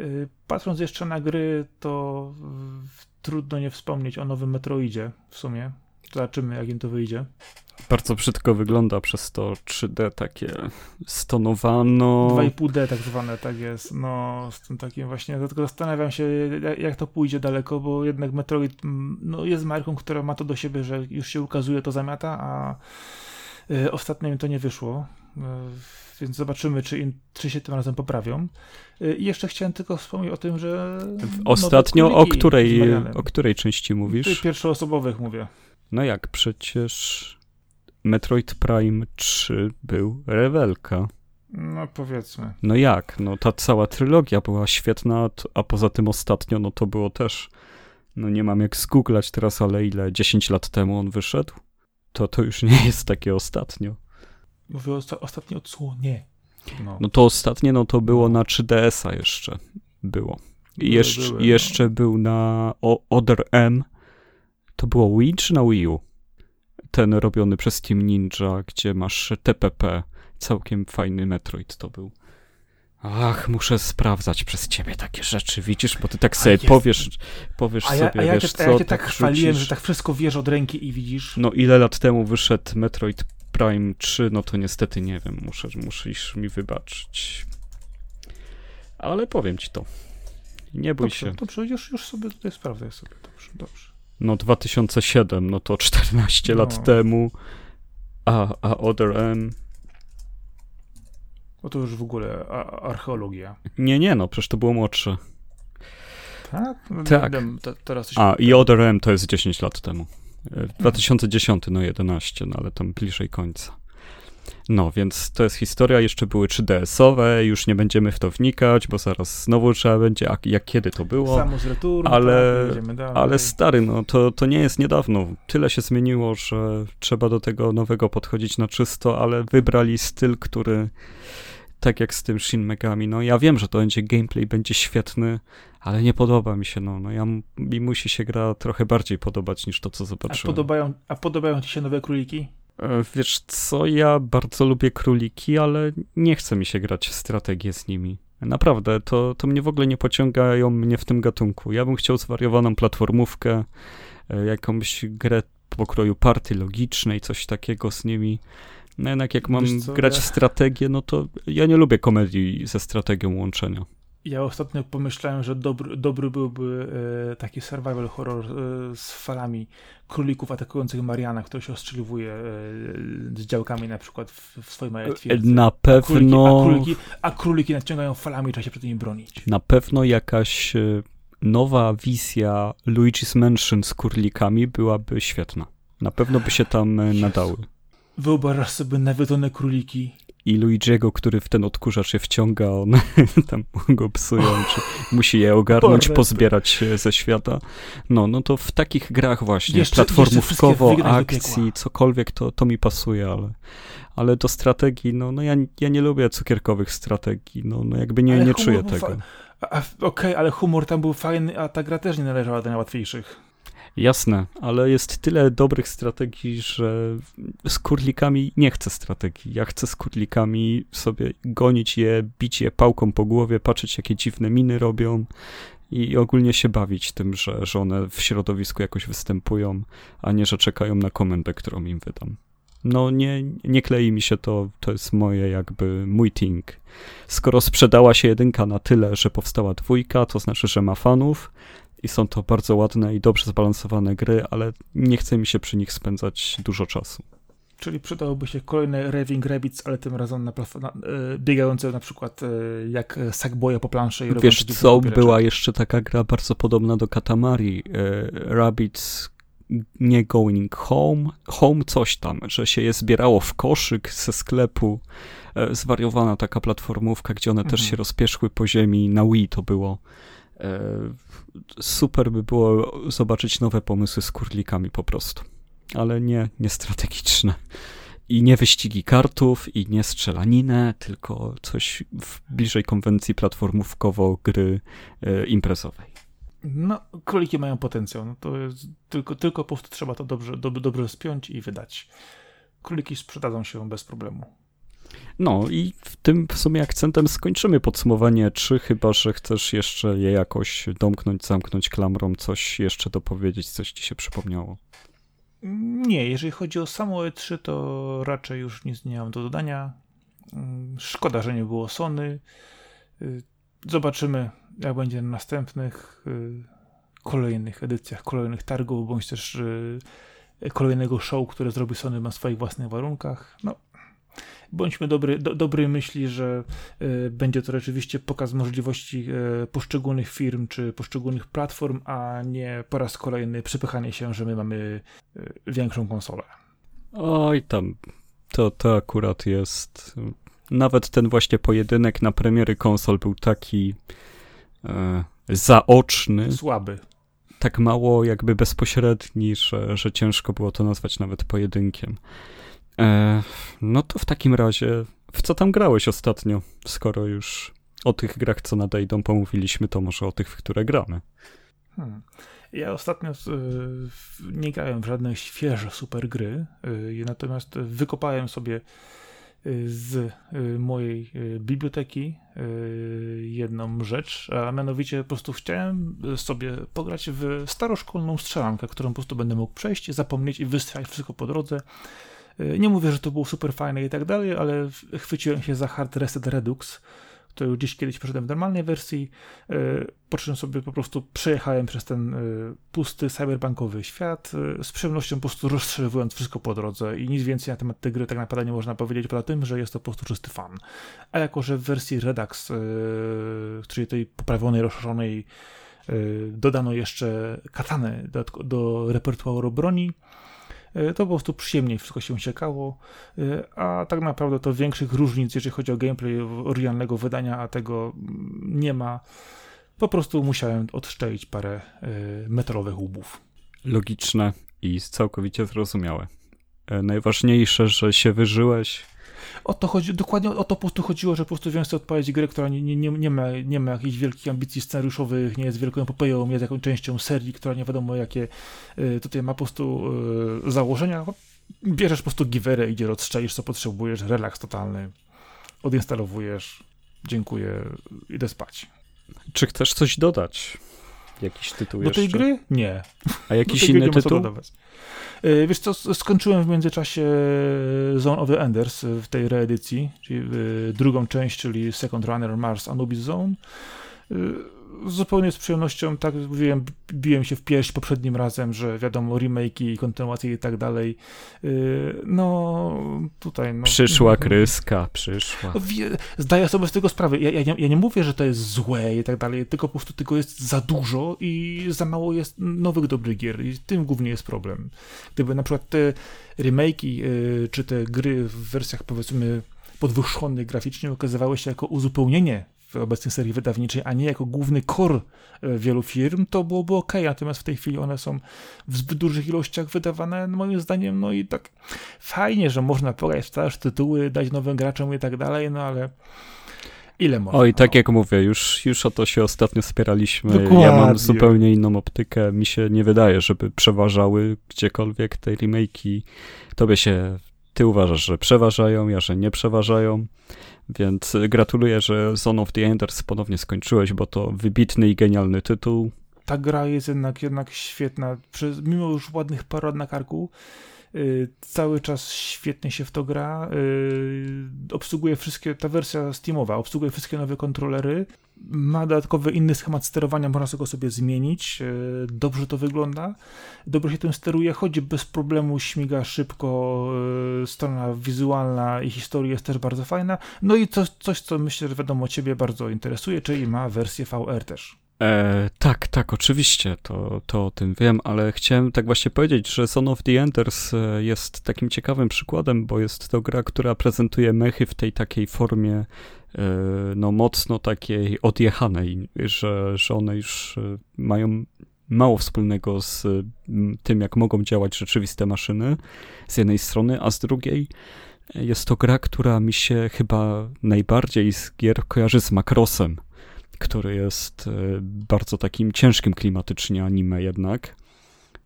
Y, patrząc jeszcze na gry, to trudno nie wspomnieć o nowym Metroidzie w sumie. Zobaczymy, jak im to wyjdzie. Bardzo brzydko wygląda przez to 3D takie stonowano. 2,5D tak zwane, tak jest. No, z tym takim właśnie, dlatego zastanawiam się, jak to pójdzie daleko, bo jednak Metroid mm, no, jest marką, która ma to do siebie, że już się ukazuje, to zamiata, a y, ostatnio to nie wyszło. Y, więc zobaczymy, czy, im, czy się tym razem poprawią. Y, I jeszcze chciałem tylko wspomnieć o tym, że. Ostatnio o której, o której części mówisz? Pierwszoosobowych mówię. No jak przecież Metroid Prime 3 był rewelka. No powiedzmy. No jak? No ta cała trylogia była świetna, a poza tym ostatnio no to było też, no nie mam jak zgooglać teraz, ale ile? 10 lat temu on wyszedł? To to już nie jest takie ostatnio. Mówię o ostatnie odsłonie. No. no to ostatnie, no to było na 3DS-a jeszcze. Było. I jeszcze, były, no. jeszcze był na o, Other M. To było Wii czy na Wii U? Ten robiony przez Team Ninja, gdzie masz TPP. Całkiem fajny Metroid to był. Ach, muszę sprawdzać przez ciebie takie rzeczy, widzisz, bo ty tak sobie powiesz, powiesz a ja, sobie, a ja wiesz co, ja cię tak, tak chwaliłem, że tak wszystko wiesz od ręki i widzisz. No ile lat temu wyszedł Metroid Prime 3, no to niestety nie wiem, muszę, musisz mi wybaczyć. Ale powiem ci to. Nie bój dobrze, się. Dobrze, już, już sobie tutaj sprawdzę sobie. Dobrze, dobrze. No 2007, no to 14 no. lat temu. A, a Other M. No to już w ogóle archeologia. Nie, nie, no przecież to było młodsze. Tak? No, tak. Wiem, teraz a, i Other M to jest 10 lat temu. 2010, no 11, no ale tam bliżej końca. No, więc to jest historia, jeszcze były 3DS-owe, już nie będziemy w to wnikać, bo zaraz znowu trzeba będzie, a jak kiedy to było. Samus Return, ale, tak, ale stary, no to, to nie jest niedawno. Tyle się zmieniło, że trzeba do tego nowego podchodzić na czysto, ale wybrali styl, który tak jak z tym Shin Megami, no ja wiem, że to będzie gameplay, będzie świetny, ale nie podoba mi się, no, no ja, mi musi się gra trochę bardziej podobać niż to, co zobaczyłem. A podobają, a podobają ci się nowe króliki? E, wiesz co, ja bardzo lubię króliki, ale nie chce mi się grać w strategię z nimi. Naprawdę, to, to mnie w ogóle nie pociągają mnie w tym gatunku. Ja bym chciał zwariowaną platformówkę, e, jakąś grę pokroju party logicznej, coś takiego z nimi. No jednak jak mam co, grać ja... w strategię, no to ja nie lubię komedii ze strategią łączenia. Ja ostatnio pomyślałem, że dobry, dobry byłby e, taki survival horror e, z falami królików atakujących Mariana, który się ostrzeliwuje e, z działkami na przykład w, w swojej małej twierdzy. Na pewno... A króliki, a, króliki, a króliki nadciągają falami i trzeba się przed nimi bronić. Na pewno jakaś nowa wizja Luigi's Mansion z królikami byłaby świetna. Na pewno by się tam nadały. Wyobrażasz sobie nawiedzone króliki i Luigiego, który w ten odkurzacz się wciąga, on [laughs] tam go psują, czy musi je ogarnąć, pozbierać ze świata. No, no to w takich grach właśnie, jeszcze, platformówkowo, jeszcze akcji, cokolwiek, to, to mi pasuje, ale, ale do strategii, no, no ja, ja nie lubię cukierkowych strategii, no, no jakby nie, nie czuję tego. Okej, okay, ale humor tam był fajny, a ta gra też nie należała do najłatwiejszych. Jasne, ale jest tyle dobrych strategii, że z kurlikami nie chcę strategii. Ja chcę z kurlikami sobie gonić je, bić je pałką po głowie, patrzeć jakie dziwne miny robią i ogólnie się bawić tym, że, że one w środowisku jakoś występują, a nie, że czekają na komendę, którą im wydam. No nie, nie klei mi się to, to jest moje jakby, mój ting. Skoro sprzedała się jedynka na tyle, że powstała dwójka, to znaczy, że ma fanów, i są to bardzo ładne i dobrze zbalansowane gry, ale nie chce mi się przy nich spędzać dużo czasu. Czyli przydałoby się kolejne Raving Rabbits, ale tym razem na, na, e, biegające na przykład e, jak Sackboya po planszy. I Wiesz co, była jeszcze taka gra bardzo podobna do Katamari. E, Rabbits nie going home, home coś tam, że się je zbierało w koszyk ze sklepu. Zwariowana taka platformówka, gdzie one mhm. też się rozpieszły po ziemi. Na Wii to było. Super by było zobaczyć nowe pomysły z kurlikami po prostu. Ale nie, nie strategiczne. I nie wyścigi kartów, i nie strzelaninę, tylko coś bliżej konwencji platformówkowo-gry e, imprezowej. No, króliki mają potencjał. No to tylko, tylko po prostu trzeba to dobrze, dobrze, dobrze spiąć i wydać. Króliki sprzedadzą się bez problemu. No i w tym w sumie akcentem skończymy podsumowanie, czy chyba, że chcesz jeszcze je jakoś domknąć, zamknąć klamrą, coś jeszcze dopowiedzieć, coś ci się przypomniało. Nie, jeżeli chodzi o samo E3, to raczej już nic nie mam do dodania. Mm, szkoda, że nie było Sony. Y, zobaczymy, jak będzie na następnych y, kolejnych edycjach, kolejnych targów, bądź też y, kolejnego show, które zrobi Sony na swoich własnych warunkach. No, bądźmy dobry, do, dobrej myśli, że y, będzie to rzeczywiście pokaz możliwości y, poszczególnych firm czy poszczególnych platform, a nie po raz kolejny przypychanie się, że my mamy y, większą konsolę. Oj tam, to, to akurat jest... Nawet ten właśnie pojedynek na premiery konsol był taki e, zaoczny. Słaby tak mało jakby bezpośredni, że, że ciężko było to nazwać nawet pojedynkiem. E, no to w takim razie, w co tam grałeś ostatnio, skoro już o tych grach, co nadejdą, pomówiliśmy, to może o tych, w które gramy. Hmm. Ja ostatnio y, nie grałem w żadne świeże super gry, y, natomiast wykopałem sobie y, z mojej biblioteki jedną rzecz, a mianowicie po prostu chciałem sobie pograć w staroszkolną strzelankę, którą po prostu będę mógł przejść, zapomnieć i wystrzelać wszystko po drodze. E, nie mówię, że to było super fajne i tak dalej, ale chwyciłem się za Hard Reset Redux, już gdzieś kiedyś przeszedłem w normalnej wersji, e, po czym sobie po prostu przejechałem przez ten e, pusty, cyberbankowy świat, z przyjemnością po prostu rozstrzeliwując wszystko po drodze i nic więcej na temat tej gry tak naprawdę nie można powiedzieć, poza tym, że jest to po prostu czysty fan. A jako, że w wersji Redux, czyli tej poprawionej, rozszerzonej, dodano jeszcze katany do, do repertuaru broni, E, to po prostu przyjemniej wszystko się siekało, e, a tak naprawdę to większych różnic, jeżeli chodzi o gameplay oryginalnego wydania, a tego nie ma. Po prostu musiałem odszczelić parę e, metalowych łubów. Logiczne i całkowicie zrozumiałe. Najważniejsze, że się wyżyłeś, o to chodzi, dokładnie o to po prostu chodziło, że po prostu wziąłem sobie odpowiedzieć grę, która nie, nie, nie, ma, nie ma jakichś wielkich ambicji scenariuszowych, nie jest wielką epopeją, jest jakąś częścią serii, która nie wiadomo jakie y, tutaj ma po prostu y, założenia. Bierzesz po prostu giwerę, idzie, odstrzelisz co potrzebujesz, relaks totalny, odinstalowujesz, dziękuję, idę spać. Czy chcesz coś dodać? Jakiś tytuł Do tej gry? Nie. A jakiś inny tytuł? E, wiesz co, skończyłem w międzyczasie Zone of the Enders w tej reedycji, czyli e, drugą część, czyli Second Runner Mars Anubis Zone. Zupełnie z przyjemnością, tak jak mówiłem, biłem się w pierś poprzednim razem, że wiadomo, remake i kontynuacje i tak dalej. No, tutaj... No, przyszła kryska, przyszła. Zdaję sobie z tego sprawę. Ja, ja, nie, ja nie mówię, że to jest złe i tak dalej, tylko po prostu tego jest za dużo i za mało jest nowych dobrych gier i tym głównie jest problem. Gdyby na przykład te remake'i, czy te gry w wersjach powiedzmy podwyższonych graficznie okazywały się jako uzupełnienie w obecnej serii wydawniczej, a nie jako główny core e, wielu firm, to byłoby ok. Natomiast w tej chwili one są w zbyt dużych ilościach wydawane, moim zdaniem, no i tak fajnie, że można pograć w starsze tytuły, dać nowym graczom i tak dalej, no ale Ile można? Oj, tak no. jak mówię, już, już o to się ostatnio spieraliśmy. Dokładnie. Ja mam zupełnie inną optykę. Mi się nie wydaje, żeby przeważały gdziekolwiek te remake'i. Tobie się, ty uważasz, że przeważają, ja, że nie przeważają. Więc gratuluję, że Zone of the Enders ponownie skończyłeś, bo to wybitny i genialny tytuł. Ta gra jest jednak, jednak świetna. Przez, mimo już ładnych lat na karku, cały czas świetnie się w to gra. Y, obsługuje wszystkie, ta wersja Steamowa obsługuje wszystkie nowe kontrolery. Ma dodatkowy inny schemat sterowania, można go sobie zmienić. Y, dobrze to wygląda. Dobrze się tym steruje, chodzi bez problemu, śmiga szybko. Strona wizualna i historia jest też bardzo fajna. No i coś, coś co myślę, że wiadomo Ciebie bardzo interesuje, czyli ma wersję VR też. E, tak, tak, oczywiście, to, to o tym wiem, ale chciałem tak właśnie powiedzieć, że Son of the Enders e, jest takim ciekawym przykładem, bo jest to gra, która prezentuje mechy w tej takiej formie e, no mocno takiej odjechanej, że, że one już e, mają mało wspólnego z tym, jak mogą działać rzeczywiste maszyny, z jednej strony, a z drugiej jest to gra, która mi się chyba najbardziej z gier kojarzy z Makrosem który jest e, bardzo takim ciężkim klimatycznie anime jednak.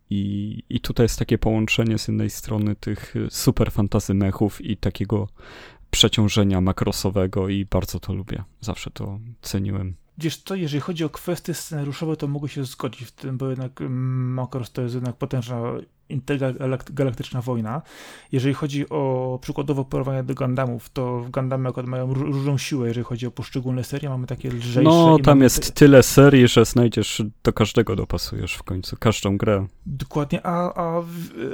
I, I tutaj jest takie połączenie z jednej strony tych super fantazy mechów i takiego przeciążenia makrosowego i bardzo to lubię. Zawsze to ceniłem. Wiesz co, jeżeli chodzi o kwestie scenariuszowe, to mogę się zgodzić w tym, bo jednak Makros to jest jednak potężna intergalaktyczna wojna. Jeżeli chodzi o przykładowo porównanie do Gundamów, to w Gundamy akurat mają różną siłę, jeżeli chodzi o poszczególne serie, mamy takie lżejsze. No, tam jest te... tyle serii, że znajdziesz, do każdego dopasujesz w końcu, każdą grę. Dokładnie, a, a,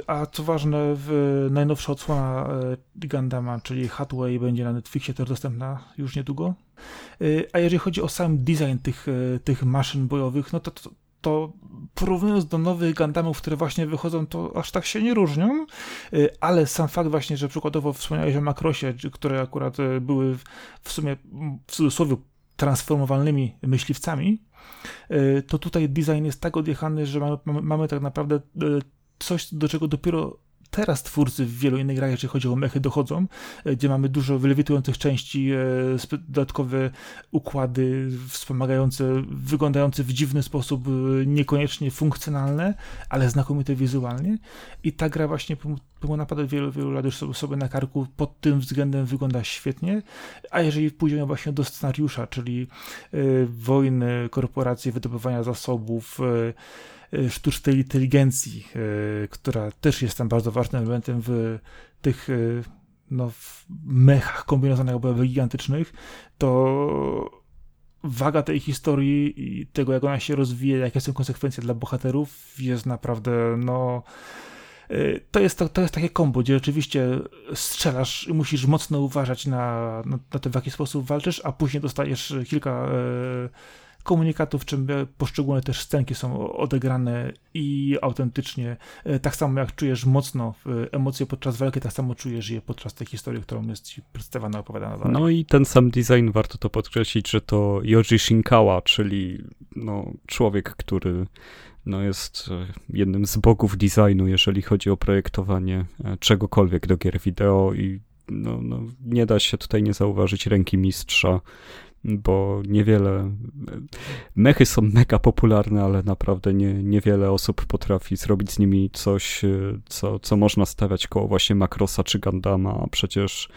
a co ważne, w najnowsza odsłona e, Gundama, czyli Hathaway będzie na Netflixie też dostępna już niedługo. E, a jeżeli chodzi o sam design tych, e, tych maszyn bojowych, no to, to to porównując do nowych Gundamów, które właśnie wychodzą, to aż tak się nie różnią, y, ale sam fakt właśnie, że przykładowo wspomniałeś o Makrosie, które akurat y, były w sumie w cudzysłowie transformowalnymi myśliwcami, y, to tutaj design jest tak odjechany, że mamy, mamy tak naprawdę coś, do czego dopiero teraz twórcy w wielu innych grach, jeżeli chodzi o mechy, dochodzą, e, gdzie mamy dużo wylewitujących części, e, dodatkowe układy wspomagające, wyglądające w dziwny sposób, e, niekoniecznie funkcjonalne, ale znakomite wizualnie. I ta gra właśnie pomimo naprawdę wielu, wielu lat już sobie na karku pod tym względem wygląda świetnie, a jeżeli pójdziemy właśnie do scenariusza, czyli wojny, korporacje, wydobywania zasobów, sztucznej inteligencji, e, która też jest tam bardzo ważnym elementem w tych e, no, w mechach kombinowanych obojowych gigantycznych, to waga tej historii i tego, jak ona się rozwija, jakie są konsekwencje dla bohaterów, jest naprawdę, no. To jest, to, to jest takie kombo, gdzie rzeczywiście strzelasz i musisz mocno uważać na, na, na to, w jaki sposób walczysz, a później dostajesz kilka komunikatów, czym poszczególne też scenki są odegrane i autentycznie, e, tak samo jak czujesz mocno e, emocje podczas walki, tak samo czujesz je podczas tej historii, którą jest ci przedstawiana, opowiadana dalej. No i ten sam design, warto to podkreślić, że to Yoji Shinkawa, czyli no, człowiek, który no, jest e, jednym z bogów designu, jeżeli chodzi o projektowanie czegokolwiek do gier wideo i no, no, nie da się tutaj nie zauważyć ręki mistrza bo niewiele. Mechy są mega popularne, ale naprawdę nie, niewiele osób potrafi zrobić z nimi coś, e, co, co można stawiać koło właśnie Makrosa czy Gandama, przecież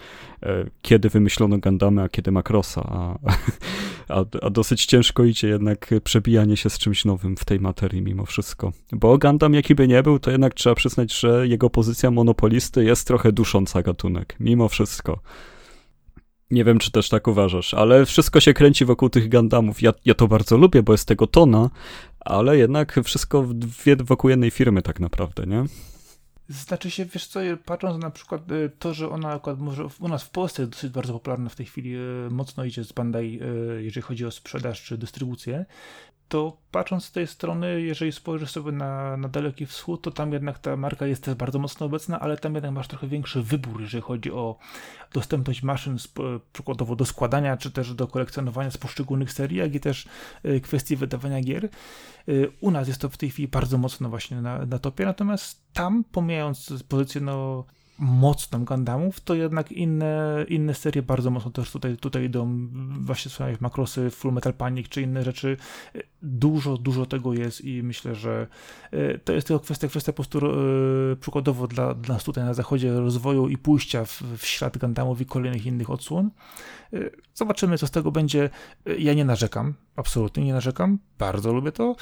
e, kiedy wymyślono Gandamy, a kiedy Makrosa, a, [laughs] a, a, dosyć ciężko idzie jednak przebijanie się z czymś nowym w tej materii mimo wszystko. Bo Gandam jaki by nie był, to jednak trzeba przyznać, że jego pozycja monopolisty jest trochę dusząca gatunek, mimo wszystko. Nie wiem, czy też tak uważasz, ale wszystko się kręci wokół tych Gundamów. Ja, ja to bardzo lubię, bo jest tego tona, ale jednak wszystko wokół jednej firmy tak naprawdę, nie? Znaczy się, wiesz co, patrząc na przykład y, to, że ona akurat może u nas w Polsce jest dosyć bardzo popularna w tej chwili, y, mocno idzie z Bandai, y, jeżeli chodzi o sprzedaż czy dystrybucję, to patrząc z tej strony, jeżeli spojrzysz sobie na, na Daleki Wschód, to tam jednak ta marka jest też bardzo mocno obecna, ale tam jednak masz trochę większy wybór, jeżeli chodzi o dostępność maszyn z, przykładowo do składania, czy też do kolekcjonowania z poszczególnych serii, jak i też y, kwestii wydawania gier. Y, u nas jest to w tej chwili bardzo mocno właśnie na, na topie, natomiast tam, pomijając pozycję no, mocną Gundamów, to jednak inne, inne serie bardzo mocno też tutaj, tutaj idą, właśnie swoje makrosy, Full Metal Panic czy inne rzeczy. Dużo, dużo tego jest i myślę, że e, to jest tylko kwestia, kwestia po prostu e, przykładowo dla, dla nas tutaj na zachodzie rozwoju i pójścia w, w ślad Gundamów i kolejnych innych odsłon. E, zobaczymy, co z tego będzie. Ja nie narzekam, absolutnie nie narzekam, bardzo lubię to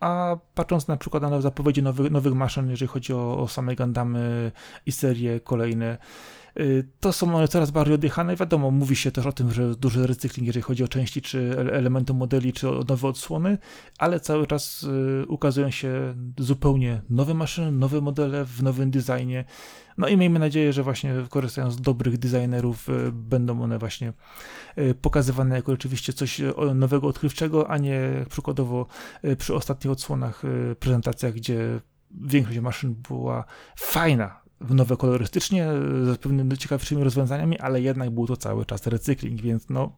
a patrząc na przykład na zapowiedzi nowych, nowych maszyn, jeżeli chodzi o, o same Gundamy i serie kolejne, to są one coraz bardziej odjechane. Wiadomo, mówi się też o tym, że duży recykling, jeżeli chodzi o części, czy elementy modeli, czy o nowe odsłony, ale cały czas y, ukazują się zupełnie nowe maszyny, nowe modele w nowym designie. No i miejmy nadzieję, że właśnie korzystając z dobrych designerów y, będą one właśnie y, pokazywane jako rzeczywiście coś y, nowego, odkrywczego, a nie przykładowo przy ostatnich odsłonach, prezentacjach, gdzie większość maszyn była fajna, nowe kolorystycznie, z pewnymi ciekawszymi rozwiązaniami, ale jednak był to cały czas recykling, więc no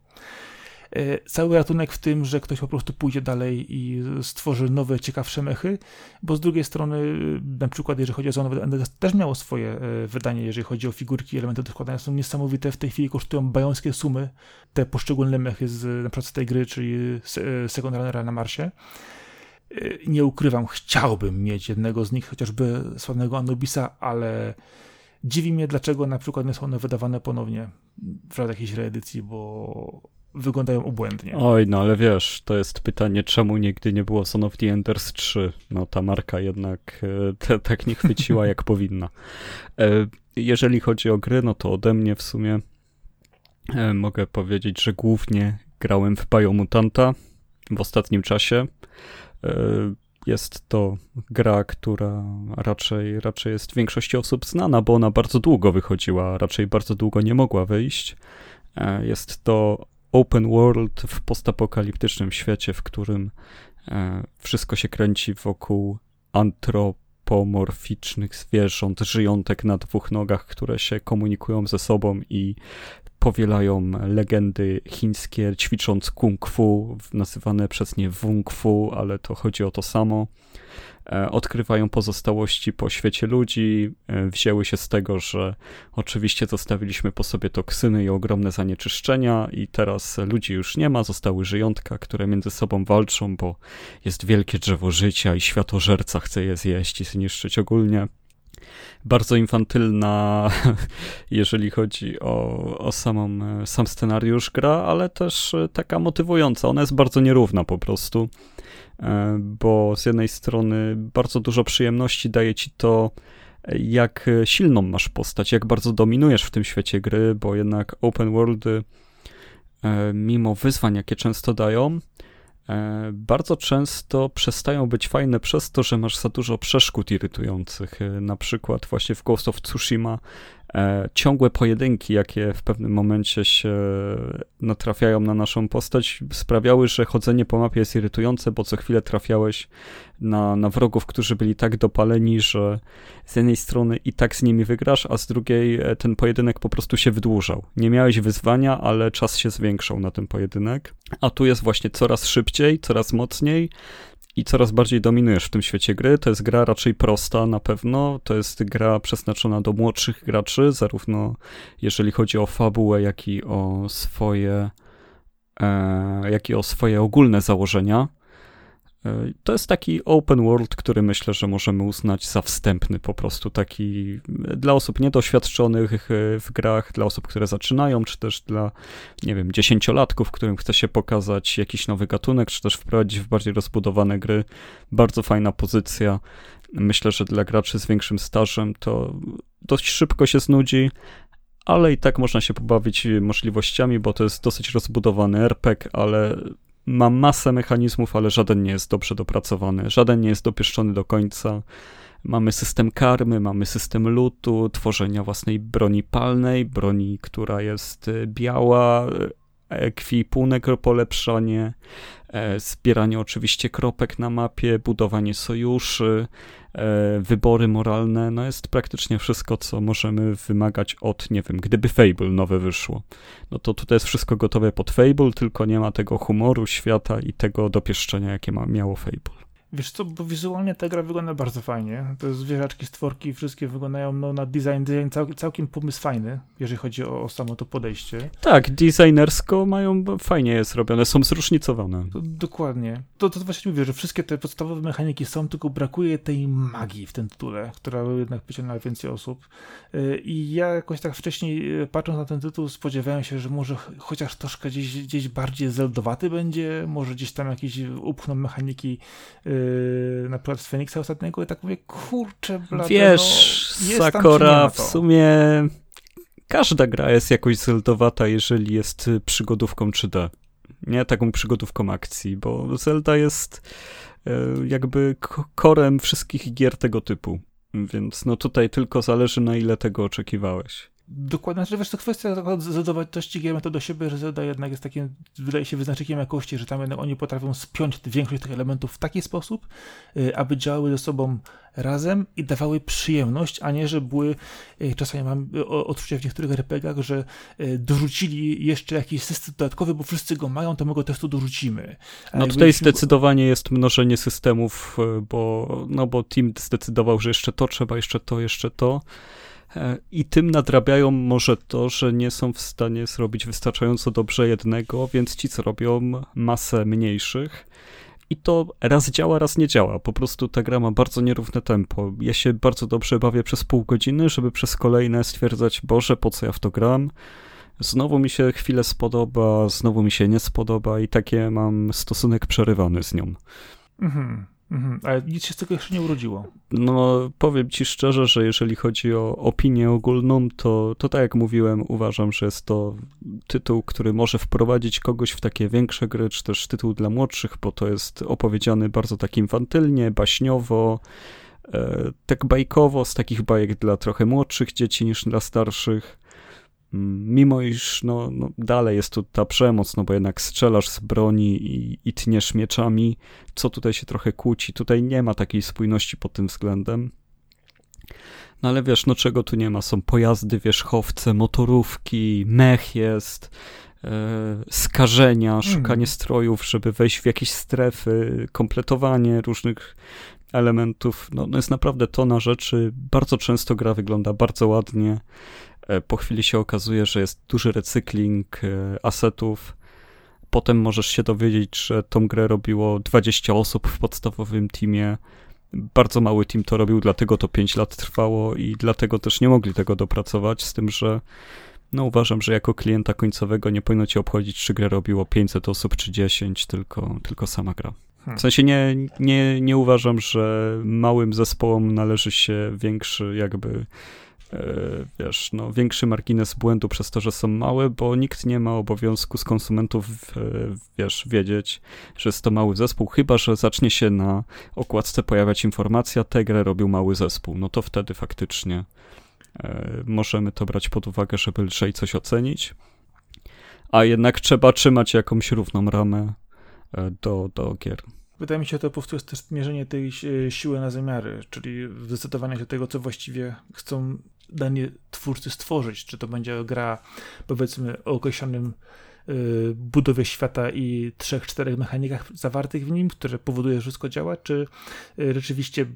E, cały ratunek w tym, że ktoś po prostu pójdzie dalej i stworzy nowe, ciekawsze mechy, bo z drugiej strony, na przykład jeżeli chodzi o Zone też miało swoje e, wydanie, jeżeli chodzi o figurki, elementy do składania, są niesamowite, w tej chwili kosztują bajońskie sumy, te poszczególne mechy z, na przykład z tej gry, czyli e, Second Runnera na Marsie. Nie ukrywam, chciałbym mieć jednego z nich, chociażby sławnego Anubisa, ale dziwi mnie, dlaczego na przykład nie są one wydawane ponownie w jakiejś reedycji, bo wyglądają obłędnie. Oj, no ale wiesz, to jest pytanie, czemu nigdy nie było Son of the Enders 3? No ta marka jednak te, tak nie chwyciła jak [laughs] powinna. E, jeżeli chodzi o gry, no to ode mnie w sumie e, mogę powiedzieć, że głównie grałem w Biomutanta w ostatnim czasie. Jest to gra, która raczej, raczej jest większości osób znana, bo ona bardzo długo wychodziła, raczej bardzo długo nie mogła wyjść. Jest to open world w postapokaliptycznym świecie, w którym e, wszystko się kręci wokół antropomorficznych zwierząt, żyjątek na dwóch nogach, które się komunikują ze sobą i powielają legendy chińskie, ćwicząc kung fu, nazywane przez nie wung fu, ale to chodzi o to samo. E, odkrywają pozostałości po świecie ludzi. E, wzięły się z tego, że oczywiście zostawiliśmy po sobie toksyny i ogromne zanieczyszczenia, i teraz ludzi już nie ma, zostały żyjątka, które między sobą walczą, bo jest wielkie drzewo życia i światożerca chce je zjeść i zniszczyć ogólnie bardzo infantylna, [laughs] jeżeli chodzi o, o samą, sam scenariusz gra, ale też taka motywująca. Ona jest bardzo nierówna po prostu. E, bo z jednej strony bardzo dużo przyjemności daje ci to, jak silną masz postać, jak bardzo dominujesz w tym świecie gry, bo jednak open worldy, e, mimo wyzwań, jakie często dają, e, bardzo często przestają być fajne przez to, że masz za dużo przeszkód irytujących. Na przykład właśnie w Ghost of Tsushima E, ciągłe pojedynki, jakie w pewnym momencie się natrafiają na naszą postać, sprawiały, że chodzenie po mapie jest irytujące, bo co chwilę trafiałeś na, na wrogów, którzy byli tak dopaleni, że z jednej strony i tak z nimi wygrasz, a z drugiej e, ten pojedynek po prostu się wydłużał. Nie miałeś wyzwania, ale czas się zwiększał na ten pojedynek, a tu jest właśnie coraz szybciej, coraz mocniej, i coraz bardziej dominujesz w tym świecie gry. To jest gra raczej prosta na pewno. To jest gra przeznaczona do młodszych graczy, zarówno jeżeli chodzi o fabułę, jak i o swoje, e, jak i o swoje ogólne założenia. E, to jest taki open world, który myślę, że możemy uznać za wstępny, po prostu taki dla osób niedoświadczonych e, w grach, dla osób, które zaczynają, czy też dla, nie wiem, dziesięciolatków, którym chce się pokazać jakiś nowy gatunek, czy też wprowadzić w bardziej rozbudowane gry. Bardzo fajna pozycja. Myślę, że dla graczy z większym stażem to dość szybko się znudzi, ale i tak można się pobawić możliwościami, bo to jest dosyć rozbudowany RPG, ale ma masę mechanizmów, ale żaden nie jest dobrze dopracowany, żaden nie jest dopieszczony do końca. Mamy system karmy, mamy system lutu, tworzenia własnej broni palnej, broni, która jest e, biała, e, ekwipunek polepszanie, e, zbieranie oczywiście kropek na mapie, budowanie sojuszy, E, wybory moralne, no jest praktycznie wszystko, co możemy wymagać od, nie wiem, gdyby Fable nowe wyszło. No to tutaj jest wszystko gotowe pod Fable, tylko nie ma tego humoru świata i tego dopieszczenia, jakie ma, miało Fable. Wiesz co, bo wizualnie ta gra wygląda bardzo fajnie. Te zwierzaczki, stworki, wszystkie wyglądają no, na design, design cał, całkiem pomysł fajny, jeżeli chodzi o, o samo to podejście. Tak, designersko mają, fajnie jest robione, są zróżnicowane. To, dokładnie. To, to właśnie mówię, że wszystkie te podstawowe mechaniki są, tylko brakuje tej magii w tym tytule, która jednak przyciąga więcej osób. Y, I ja jakoś tak wcześniej, y, patrząc na ten tytuł, spodziewałem się, że może chociaż troszkę gdzieś, gdzieś bardziej zeldowaty będzie, może gdzieś tam jakieś upchną mechaniki yy, na przykład z Feniksa ostatniego i tak mówię, kurczę, blade, Wiesz, no, Sakora w sumie każda gra jest jakoś zeldowata, jeżeli jest przygodówką 3D. Nie taką przygodówką akcji, bo Zelda jest yy, jakby korem wszystkich gier tego typu. Więc no tutaj tylko zależy na ile tego oczekiwałeś. Dokładnie, że wiesz, to kwestia zadowoitości gier to do siebie, że Zelda jednak jest takim, wydaje się, wyznacznikiem jakości, że tam jednak oni potrafią spiąć większość tych elementów w taki sposób, y, aby działały ze sobą razem i dawały przyjemność, a nie, że były, y, czasami mam y, odczucie w niektórych RPGach, że dorzucili jeszcze jakiś system dodatkowy, bo wszyscy go mają, to my go testu dorzucimy. A no tutaj zdecydowanie jest mnożenie systemów, bo, no bo team zdecydował, że jeszcze to trzeba, jeszcze to, jeszcze to. E, I tym nadrabiają może to, że nie są w stanie zrobić wystarczająco dobrze jednego, więc ci, co robią masę mniejszych. I to raz działa, raz nie działa. Po prostu ta gra ma bardzo nierówne tempo. Ja się bardzo dobrze bawię przez pół godziny, żeby przez kolejne stwierdzać, Boże, po co ja w to gram? Znowu mi się chwilę spodoba, znowu mi się nie spodoba i takie mam stosunek przerywany z nią. Mhm. Mhm, ale nic się z tego jeszcze nie urodziło. No, powiem ci szczerze, że jeżeli chodzi o opinię ogólną, to, to tak jak mówiłem, uważam, że jest to tytuł, który może wprowadzić kogoś w takie większe gry, czy też tytuł dla młodszych, bo to jest opowiedziany bardzo tak infantylnie, baśniowo, e, tak bajkowo, z takich bajek dla trochę młodszych dzieci niż dla starszych. Mimo iż no, no, dalej jest tu ta przemoc, no bo jednak strzelasz z broni i, i tniesz mieczami, co tutaj się trochę kłóci. Tutaj nie ma takiej spójności pod tym względem. No ale wiesz, no czego tu nie ma? Są pojazdy, wierzchowce, motorówki, mech jest, e, skażenia, hmm. szukanie strojów, żeby wejść w jakieś strefy, kompletowanie różnych elementów. No, no jest naprawdę tona rzeczy. Bardzo często gra wygląda bardzo ładnie. E, po chwili się okazuje, że jest duży recykling e, asetów. Potem możesz się dowiedzieć, że tą grę robiło 20 osób w podstawowym teamie. Bardzo mały team to robił, dlatego to 5 lat trwało i dlatego też nie mogli tego dopracować, z tym, że no uważam, że jako klienta końcowego nie powinno cię obchodzić, czy grę robiło 500 osób czy 10, tylko, tylko sama gra. Hmm. W sensie nie, nie, nie uważam, że małym zespołom należy się większy jakby wiesz, no, większy margines błędu przez to, że są małe, bo nikt nie ma obowiązku z konsumentów, e, wiesz, wiedzieć, że jest to mały zespół, chyba, że zacznie się na okładce pojawiać informacja, tę grę robił mały zespół, no to wtedy faktycznie e, możemy to brać pod uwagę, żeby lżej coś ocenić, a jednak trzeba trzymać jakąś równą ramę do, do gier. Wydaje mi się, że to po prostu jest też mierzenie tej siły na zamiary, czyli zdecydowanie się tego, co właściwie chcą danie twórcy stworzyć. Czy to będzie gra, powiedzmy, o określonym y, budowie świata i trzech, czterech mechanikach zawartych w nim, które powoduje, że wszystko działa, czy y, rzeczywiście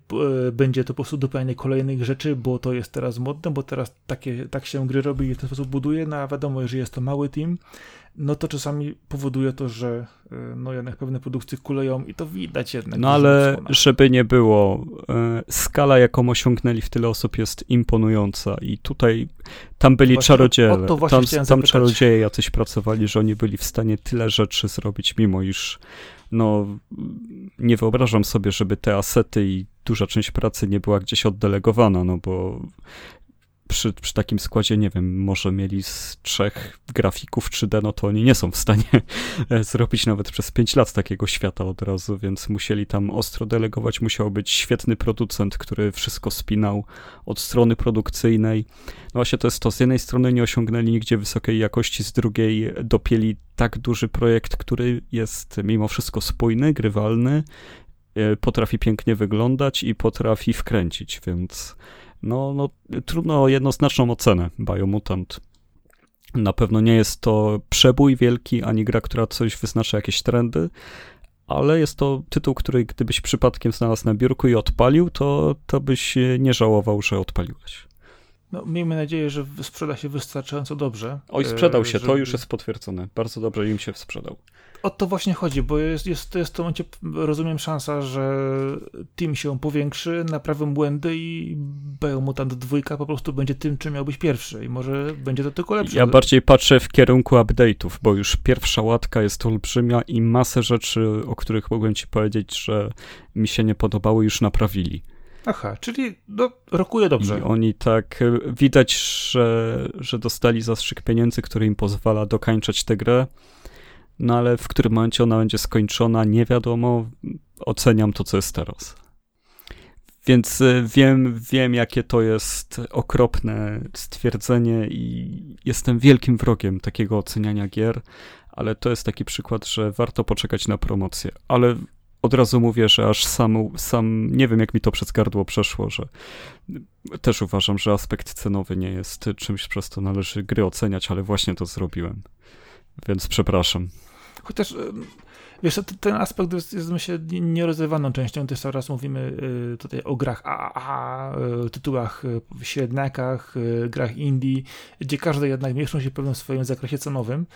y, będzie to po prostu dopełnianie kolejnych rzeczy, bo to jest teraz modne, bo teraz takie, tak się gry robi i w ten sposób buduje, no a wiadomo, że jest to mały team, no to czasami powoduje to, że y, no jednak pewne produkcje kuleją i to widać jednak. No ale żeby nie było, y, skala jaką osiągnęli w tyle osób jest imponująca i tutaj tam byli właśnie czarodzieje, tam, tam czarodzieje jacyś pracowali, że oni byli w stanie tyle rzeczy zrobić, mimo iż no nie wyobrażam sobie, żeby te asety i duża część pracy nie była gdzieś oddelegowana, no bo przy, przy, takim składzie, nie wiem, może mieli z trzech grafików 3D, no to oni nie są w stanie [laughs] zrobić nawet przez 5 lat takiego świata od razu, więc musieli tam ostro delegować. Musiał być świetny producent, który wszystko spinał od strony produkcyjnej. No właśnie to jest to, z jednej strony nie osiągnęli nigdzie wysokiej jakości, z drugiej dopieli tak duży projekt, który jest mimo wszystko spójny, grywalny, e, potrafi pięknie wyglądać i potrafi wkręcić, więc no, no trudno o jednoznaczną ocenę Biomutant. Na pewno nie jest to przebój wielki, ani gra, która coś wyznacza jakieś trendy, ale jest to tytuł, który gdybyś przypadkiem znalazł na biurku i odpalił, to, to byś nie żałował, że odpaliłeś. No, miejmy nadzieję, że sprzeda się wystarczająco dobrze. Oj, sprzedał się, żeby... to już jest potwierdzone. Bardzo dobrze im się sprzedał. O to właśnie chodzi, bo jest, jest, jest w tym momencie, rozumiem, szansa, że team się powiększy, naprawią błędy i Biomutant 2 po prostu będzie tym, czym miał być pierwszy i może będzie to tylko lepsze. Ja bardziej patrzę w kierunku update'ów, bo już pierwsza łatka jest olbrzymia i masę rzeczy, o których mogłem ci powiedzieć, że mi się nie podobały, już naprawili. Aha, czyli no, rokuje dobrze. I oni tak, e, widać, że, że dostali zastrzyk pieniędzy, który im pozwala dokańczać tę grę, no ale w którym momencie ona będzie skończona, nie wiadomo, oceniam to, co jest teraz. Więc e, wiem, wiem, jakie to jest okropne stwierdzenie i jestem wielkim wrogiem takiego oceniania gier, ale to jest taki przykład, że warto poczekać na promocję. Ale od razu mówię, że aż sam, sam nie wiem, jak mi to przez gardło przeszło, że też uważam, że aspekt cenowy nie jest czymś, przez to należy gry oceniać, ale właśnie to zrobiłem. Więc przepraszam. Chociaż Wiesz, ten aspekt jest, jest myślę, nierozerwaną częścią. Też coraz mówimy y, tutaj o grach AAA, y, tytułach y, średniakach, grach indie, gdzie każdy jednak mieszczą się w pewnym swoim zakresie cenowym.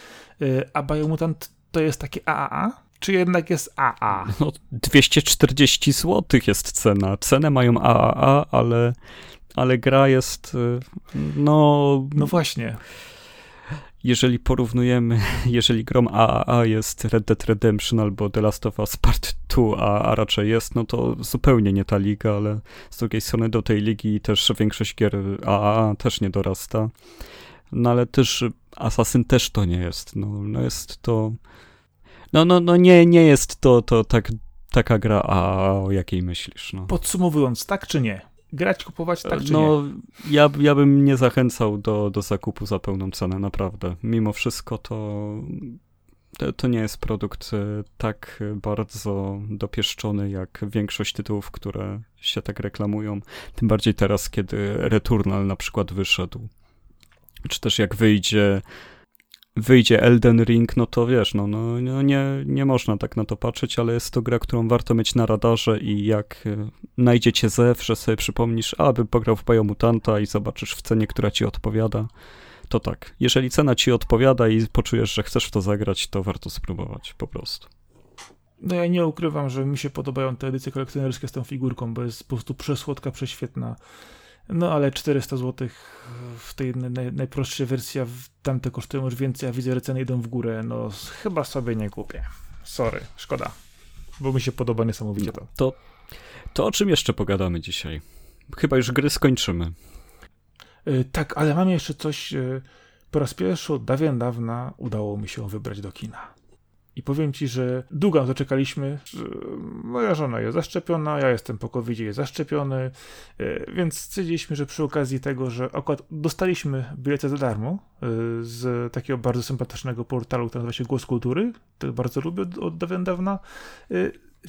A Biomutant to jest takie AAA, czy jednak jest AA? No, 240 zł jest cena. Cenę mają AAA, ale, ale gra jest, y, no... No właśnie. Jeżeli porównujemy, [laughs] jeżeli grom AAA jest Red Dead Redemption albo The Last of Us Part 2, a, a raczej jest, no to zupełnie nie ta liga, ale z drugiej strony do tej ligi też większość gier AAA też nie dorasta. No ale też Assassin też to nie jest. No, no jest to no, no, no nie, nie jest to, to tak, taka gra, a o jakiej myślisz? No. Podsumowując, tak czy nie? Grać, kupować, tak czy no, nie? Ja, ja bym nie zachęcał do, do zakupu za pełną cenę, naprawdę. Mimo wszystko to, to, to nie jest produkt e, tak bardzo dopieszczony jak większość tytułów, które się tak reklamują. Tym bardziej teraz, kiedy Returnal na przykład wyszedł. Czy też jak wyjdzie wyjdzie Elden Ring, no to wiesz, no, no, no, nie, nie można tak na to patrzeć, ale jest to gra, którą warto mieć na radarze i jak znajdziecie zew, że sobie przypomnisz, aby pograł w Biomutanta i zobaczysz w cenie, która ci odpowiada, to tak. Jeżeli cena ci odpowiada i poczujesz, że chcesz w to zagrać, to warto spróbować, po prostu. No ja nie ukrywam, że mi się podobają te edycje kolekcjonerskie z tą figurką, bo jest po prostu przesłodka, prześwietna. No ale 400 zł w tej naj, najprostszej wersji, a tamte kosztują już więcej, a widzę, że ceny idą w górę. No chyba sobie nie kupię. Sorry, szkoda. Bo mi się podoba niesamowicie to. To, to o czym jeszcze pogadamy dzisiaj? Chyba już gry skończymy. Yy, tak, ale mam jeszcze coś. Yy, po raz pierwszy od dawien dawna udało mi się wybrać do kina. I powiem ci, że długo to czekaliśmy. Moja żona jest zaszczepiona, ja jestem po covid jest zaszczepiony, e, więc stwierdziliśmy, że przy okazji tego, że akurat dostaliśmy bilety za darmo e, z takiego bardzo sympatycznego portalu, który nazywa się Głos Kultury, to bardzo lubię od dawien dawna, e,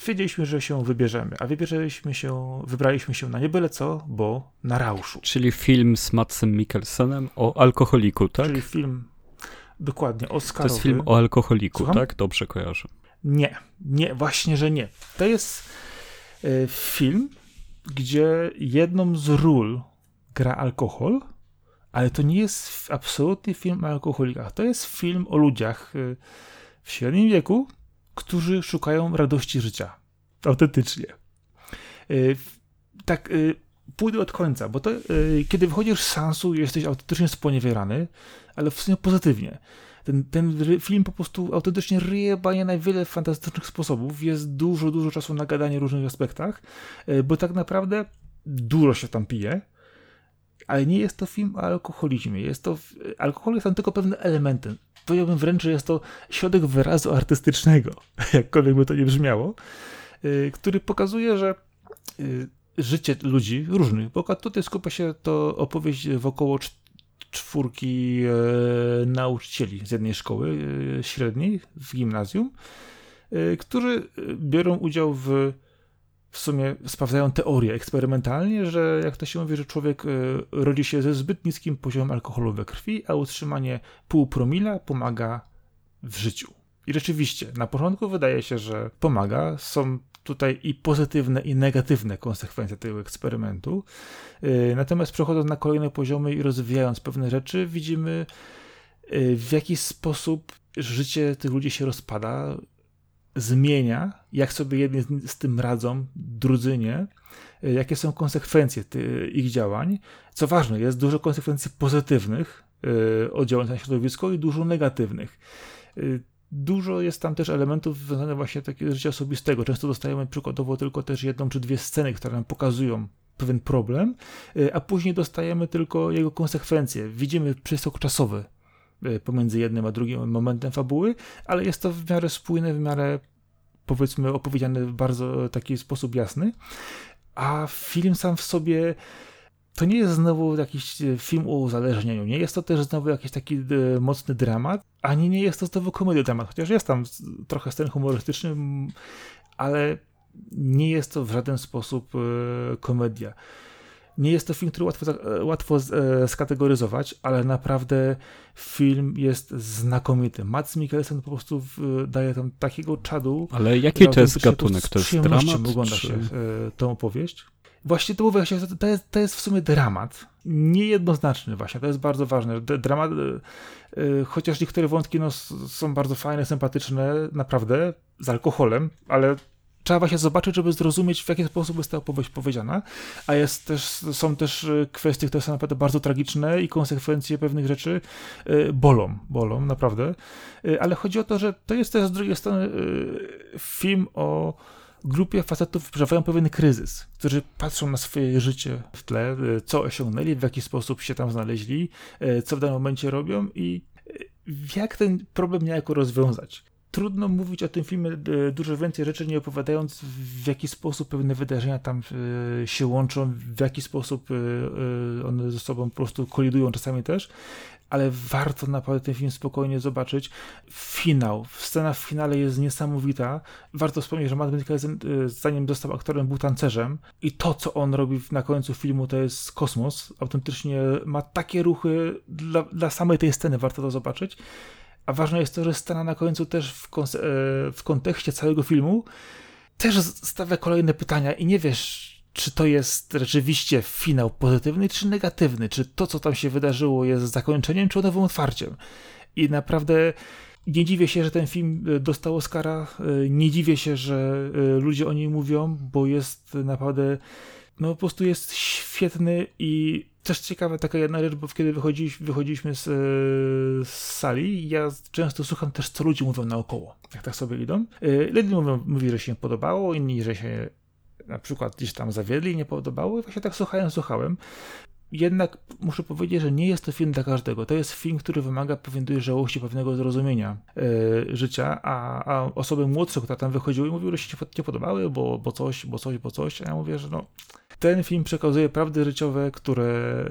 wiedzieliśmy, że się wybierzemy, a wybierzeliśmy się, wybraliśmy się na nie byle co, bo na Rauszu. Czyli film z Matsem Mikkelsenem o alkoholiku, tak? Czyli film Dokładnie, Oscarowy. To jest film o alkoholiku, Słucham? tak? Dobrze kojarzę. Nie, nie, właśnie, że nie. To jest y, film, gdzie jedną z ról gra alkohol, ale to nie jest absolutnie film o alkoholikach. To jest film o ludziach y, w średnim wieku, którzy szukają radości życia. Autentycznie. Y, tak, pójdę od końca, bo to, kiedy wychodzisz z sansu, jesteś autentycznie sponiewierany, ale w sumie pozytywnie. Ten, ten film po prostu autentycznie ryje banie na wiele fantastycznych sposobów. Jest dużo, dużo czasu na gadanie w różnych aspektach, e, bo tak naprawdę dużo się tam pije, ale nie jest to film o alkoholizmie. Jest to, alkohol jest tam tylko pewnym elementem. Powiedziałbym wręcz, że jest to środek wyrazu artystycznego, [laughs] jakkolwiek by to nie brzmiało, e, który pokazuje, że e, życie ludzi różnych, bo tutaj skupia się to opowieść wokoło czwórki e, nauczycieli z jednej szkoły e, średniej w gimnazjum, e, którzy biorą udział w w sumie sprawdzają teorię eksperymentalnie, że jak to się mówi, że człowiek rodzi się ze zbyt niskim poziomem alkoholu we krwi, a utrzymanie pół promila pomaga w życiu. I rzeczywiście, na początku wydaje się, że pomaga. Są tutaj i pozytywne, i negatywne konsekwencje tego eksperymentu. Y, natomiast przechodząc na kolejne poziomy i rozwijając pewne rzeczy, widzimy y, w jaki sposób życie tych ludzi się rozpada, zmienia, jak sobie jedni z tym radzą, drudzy nie, y, jakie są konsekwencje ich działań. Co ważne, jest dużo konsekwencji pozytywnych oddziaływania na środowisko i dużo negatywnych dużo jest tam też elementów związanych właśnie takiego życia osobistego. Często dostajemy przykładowo tylko też jedną czy dwie sceny, które nam pokazują pewien problem, y, a później dostajemy tylko jego konsekwencje. Widzimy przeskok czasowy y, pomiędzy jednym a drugim momentem fabuły, ale jest to w miarę spójne, w miarę powiedzmy opowiedziane w bardzo taki sposób jasny. A film sam w sobie to nie jest znowu jakiś e, film o uzależnieniu, nie jest to też znowu jakiś taki e, mocny dramat, ani nie jest to znowu komedia dramat, chociaż jest tam trochę scen humorystyczny, ale nie jest to w żaden sposób e, komedia. Nie jest to film, który łatwo, łatwo skategoryzować, ale naprawdę film jest znakomity. Mats Mikkelsen po prostu daje tam takiego czadu. Ale jaki to jest gatunek? To jest dramat? ogląda czy... się tą opowieść. Właśnie to mówię, to, jest, to jest w sumie dramat. Niejednoznaczny właśnie, to jest bardzo ważne. Dramat, yy, chociaż niektóre wątki no, są bardzo fajne, sympatyczne, naprawdę, z alkoholem, ale trzeba właśnie zobaczyć, żeby zrozumieć, w jaki sposób jest ta opowieść powiedziana, a jest też, są też e, kwestie, które są naprawdę bardzo tragiczne i konsekwencje pewnych rzeczy yy, bolą, bolą, naprawdę. Ale chodzi o to, że to jest też z drugiej strony film o grupie facetów przeżywają pewien kryzys, którzy patrzą na swoje życie w tle, e, co osiągnęli, w jaki sposób się tam znaleźli, e, co w danym momencie robią i e, jak ten problem niejako rozwiązać. Trudno mówić o tym filmie dużo więcej rzeczy, nie opowiadając w jaki sposób pewne wydarzenia tam się łączą, w jaki sposób one ze sobą po prostu kolidują czasami też ale warto naprawdę ten film spokojnie zobaczyć. Finał, scena w finale jest niesamowita. Warto wspomnieć, że Matt Mikkelsen, y, zanim został aktorem, był tancerzem i to, co on robi na końcu filmu, to jest kosmos. Autentycznie ma takie ruchy dla, dla samej tej sceny, warto to zobaczyć. A ważne jest to, że scena na końcu też w, e, w kontekście całego filmu też stawia kolejne pytania i nie wiesz, czy to jest rzeczywiście finał pozytywny, czy negatywny, czy to, co tam się wydarzyło, jest zakończeniem, czy nowym otwarciem. I naprawdę nie dziwię się, że ten film e, dostał Oscara, e, nie dziwię się, że e, ludzie o nim mówią, bo jest naprawdę, no po prostu jest świetny i też ciekawa taka jedna rzecz, bo kiedy wychodziliśmy, wychodziliśmy z, z, sali, ja często słucham też, co ludzie mówią naokoło, jak tak sobie idą. Jedni mówią, mówi, że się podobało, inni, że się na przykład gdzieś tam zawiedli, nie podobały, właśnie tak słuchałem, słuchałem. Jednak muszę powiedzieć, że nie jest to film dla każdego. To jest film, który wymaga pewnej dojrzałości, pewnego zrozumienia yy, życia, a, a osoby młodsze, które tam wychodziły, mówiły, że się nie podobały, bo, bo coś, bo coś, bo coś. A ja mówię, że no, ten film przekazuje prawdy życiowe, które,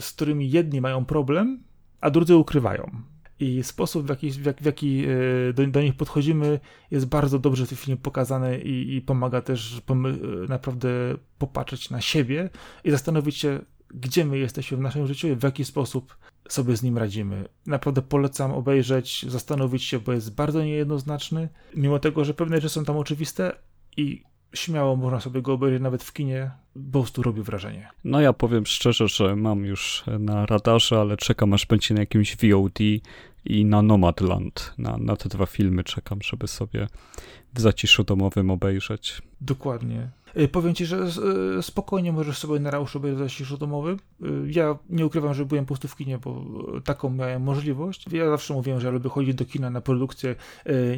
z którymi jedni mają problem, a drudzy ukrywają i sposób, w jaki, w jak, w jaki e, do, do, nich podchodzimy, jest bardzo dobrze w tym filmie pokazany i, i pomaga też pomy, e, naprawdę popatrzeć na siebie i zastanowić się, gdzie my jesteśmy w naszym życiu i w jaki sposób sobie z nim radzimy. Naprawdę polecam obejrzeć, zastanowić się, bo jest bardzo niejednoznaczny, mimo tego, że pewne rzeczy są tam oczywiste i śmiało można sobie go obejrzeć nawet w kinie, po prostu robi wrażenie. No ja powiem szczerze, że mam już na radarze, ale czekam aż będzie na jakimś VOD i na Nomadland. Na, na te dwa filmy czekam, żeby sobie w zaciszu domowym obejrzeć. Dokładnie. Y, powiem ci, że y, spokojnie możesz sobie na rauszu w zaciszu domowym. Y, ja nie ukrywam, że byłem prostu w kinie, bo taką miałem możliwość. Ja zawsze mówiłem, że lubię chodzić do kina na produkcje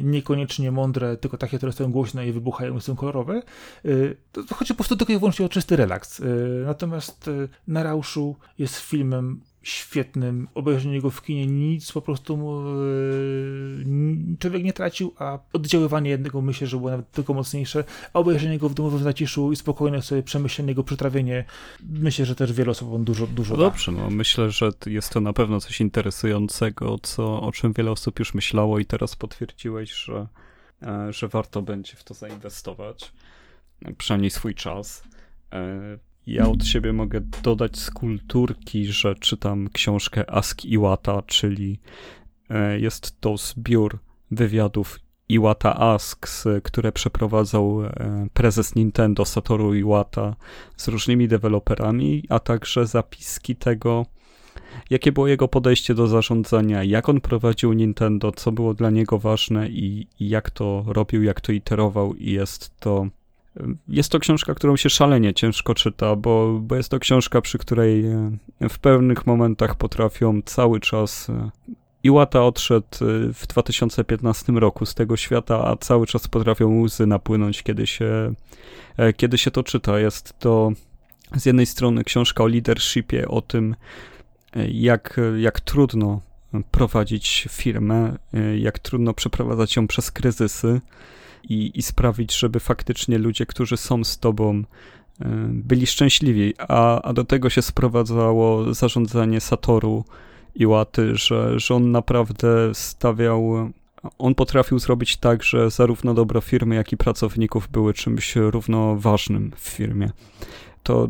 niekoniecznie mądre, tylko takie, które są głośne i wybuchają i są kolorowe. To chodzi po prostu tylko i wyłącznie o czysty relaks. Natomiast na rauszu jest filmem świetnym. Obejrzenie go w kinie nic po prostu yy, człowiek nie tracił, a oddziaływanie jednego myślę, że było nawet tylko mocniejsze, a obejrzenie go w domowym zaciszu i spokojne sobie przemyślenie jego przytrawienie myślę, że też wielu osobom dużo, dużo no Dobrze, no myślę, że jest to na pewno coś interesującego, co, o czym wiele osób już myślało i teraz potwierdziłeś, że, e, że warto będzie w to zainwestować, przynajmniej swój czas. Ja od siebie mogę dodać z kulturki, że czytam książkę Ask Iwata, czyli e, jest to zbiór wywiadów Iwata Asks, które przeprowadzał e, prezes Nintendo Satoru Iwata z różnymi deweloperami, a także zapiski tego, jakie było jego podejście do zarządzania, jak on prowadził Nintendo, co było dla niego ważne i, i jak to robił, jak to iterował i jest to jest to książka, którą się szalenie ciężko czyta, bo, bo jest to książka, przy której e, w pewnych momentach potrafią cały czas e, Iwata odszedł y, w 2015 roku z tego świata, a cały czas potrafią łzy napłynąć, kiedy się, e, kiedy się to czyta. Jest to z jednej strony książka o leadershipie, o tym, e, jak, jak trudno prowadzić firmę, e, jak trudno przeprowadzać ją przez kryzysy i, i sprawić, żeby faktycznie ludzie, którzy są z tobą, byli szczęśliwi, a, a do tego się sprowadzało zarządzanie Satoru, Iłaty, że, że on naprawdę stawiał, on potrafił zrobić tak, że zarówno dobro firmy, jak i pracowników były czymś równoważnym w firmie. To,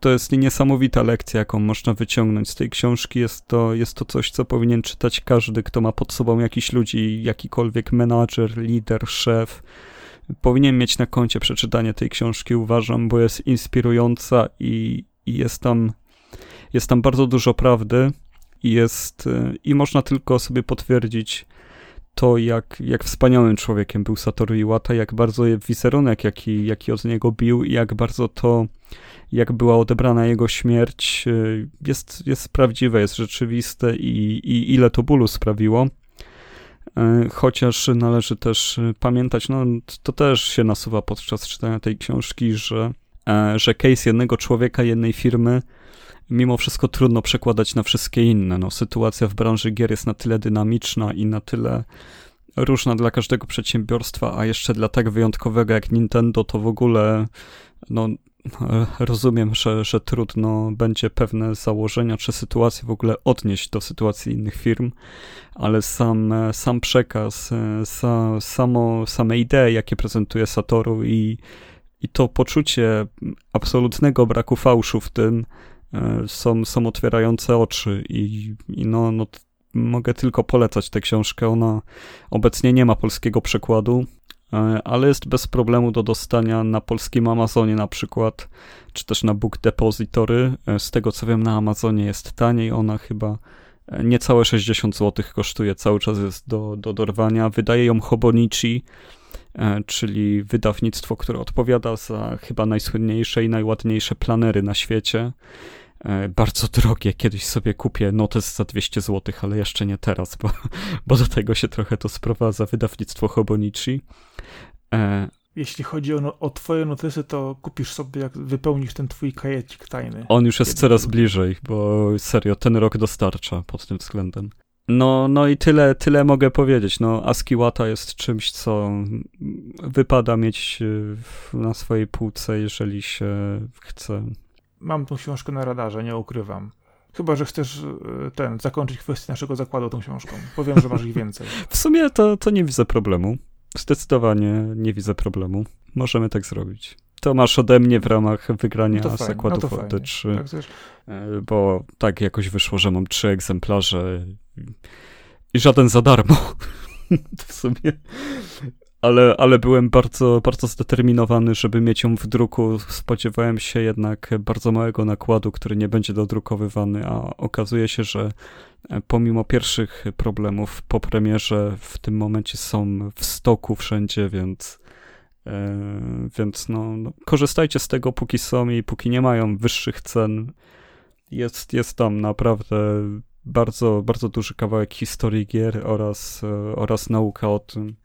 to jest niesamowita lekcja, jaką można wyciągnąć z tej książki. Jest to, jest to coś, co powinien czytać każdy, kto ma pod sobą jakiś ludzi, jakikolwiek menadżer, lider, szef. Powinien mieć na koncie przeczytanie tej książki, uważam, bo jest inspirująca i, i jest tam jest tam bardzo dużo prawdy, i jest, i można tylko sobie potwierdzić to, jak, jak wspaniałym człowiekiem był Satoru Iwata, jak bardzo wizerunek, jaki, jaki od niego bił i jak bardzo to, jak była odebrana jego śmierć, y, jest, jest prawdziwe, jest rzeczywiste i, i ile to bólu sprawiło. Y, chociaż należy też pamiętać, no to też się nasuwa podczas czytania tej książki, że, e, że case jednego człowieka, jednej firmy mimo wszystko trudno przekładać na wszystkie inne. No, sytuacja w branży gier jest na tyle dynamiczna i na tyle różna dla każdego przedsiębiorstwa, a jeszcze dla tak wyjątkowego jak Nintendo, to w ogóle no, rozumiem, że, że trudno będzie pewne założenia czy sytuacje w ogóle odnieść do sytuacji innych firm, ale sam, sam przekaz, sa, samo, same idee, jakie prezentuje Satoru i, i to poczucie absolutnego braku fałszu w tym, E, są, są otwierające oczy i, i no, no, mogę tylko polecać tę książkę. Ona obecnie nie ma polskiego przekładu, e, ale jest bez problemu do dostania na polskim Amazonie na przykład, czy też na Book Depository. E, z tego co wiem, na Amazonie jest taniej, ona chyba niecałe 60 zł kosztuje, cały czas jest do, do dorwania. Wydaje ją Hobonichi, czyli wydawnictwo, które odpowiada za chyba najsłynniejsze i najładniejsze planery na świecie. E, bardzo drogie. Kiedyś sobie kupię notes za 200 zł, ale jeszcze nie teraz, bo, [laughs] bo do tego się trochę to sprowadza wydawnictwo Hobonichi. E... Jeśli chodzi o, o twoje notesy, to kupisz sobie, jak wypełnisz ten twój kajecik tajny. On już jest coraz bliżej, bo serio, ten rok dostarcza pod tym względem. No, no i tyle, tyle mogę powiedzieć. No, Askiwata jest czymś, co wypada mieć e, na swojej półce, jeżeli się chce mam tą książkę na radarze, nie ukrywam. Chyba, że chcesz e, ten, zakończyć kwestię naszego zakładu tą książką. Powiem, że masz ich więcej. [laughs] w sumie to, to nie widzę problemu. Zdecydowanie nie widzę problemu. Możemy tak zrobić. To masz ode mnie w ramach wygrania no zakładów no od D3. Tak, e, bo tak jakoś wyszło, że mam trzy egzemplarze i żaden za darmo. [laughs] w sumie ale, ale byłem bardzo, bardzo zdeterminowany, żeby mieć ją w druku. Spodziewałem się jednak bardzo małego nakładu, który nie będzie dodrukowywany, a okazuje się, że e, pomimo pierwszych problemów po premierze w tym momencie są w stoku wszędzie, więc, e, więc no, no, korzystajcie z tego póki są i póki nie mają wyższych cen. Jest, jest tam naprawdę bardzo, bardzo duży kawałek historii gier oraz, e, oraz nauka o tym,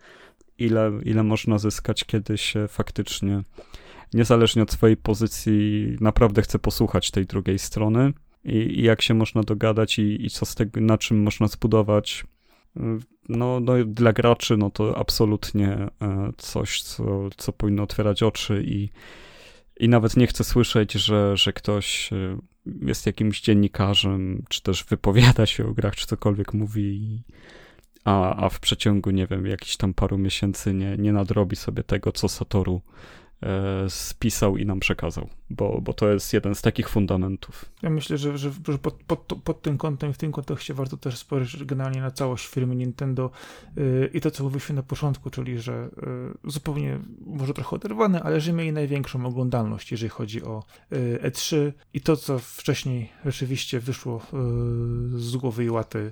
ile, ile można zyskać, kiedy się faktycznie, niezależnie od swojej pozycji, naprawdę chce posłuchać tej drugiej strony i, i jak się można dogadać i, i co z tego, na czym można zbudować. No, no, dla graczy, no to absolutnie e, coś, co, co powinno otwierać oczy i, i nawet nie chcę słyszeć, że, że ktoś e, jest jakimś dziennikarzem, czy też wypowiada się o grach, czy cokolwiek mówi a, a w przeciągu, nie wiem, jakichś tam paru miesięcy nie, nie nadrobi sobie tego, co Satoru e, spisał i nam przekazał, bo, bo to jest jeden z takich fundamentów. Ja myślę, że, że, pod, pod, pod, tym kątem, w tym kontekście warto też spojrzeć generalnie na całość firmy Nintendo yy, i to, co mówiliśmy na początku, czyli że yy, zupełnie może trochę oderwane, ale że mieli największą oglądalność, jeżeli chodzi o yy, E3 i to, co wcześniej rzeczywiście wyszło z głowy i łaty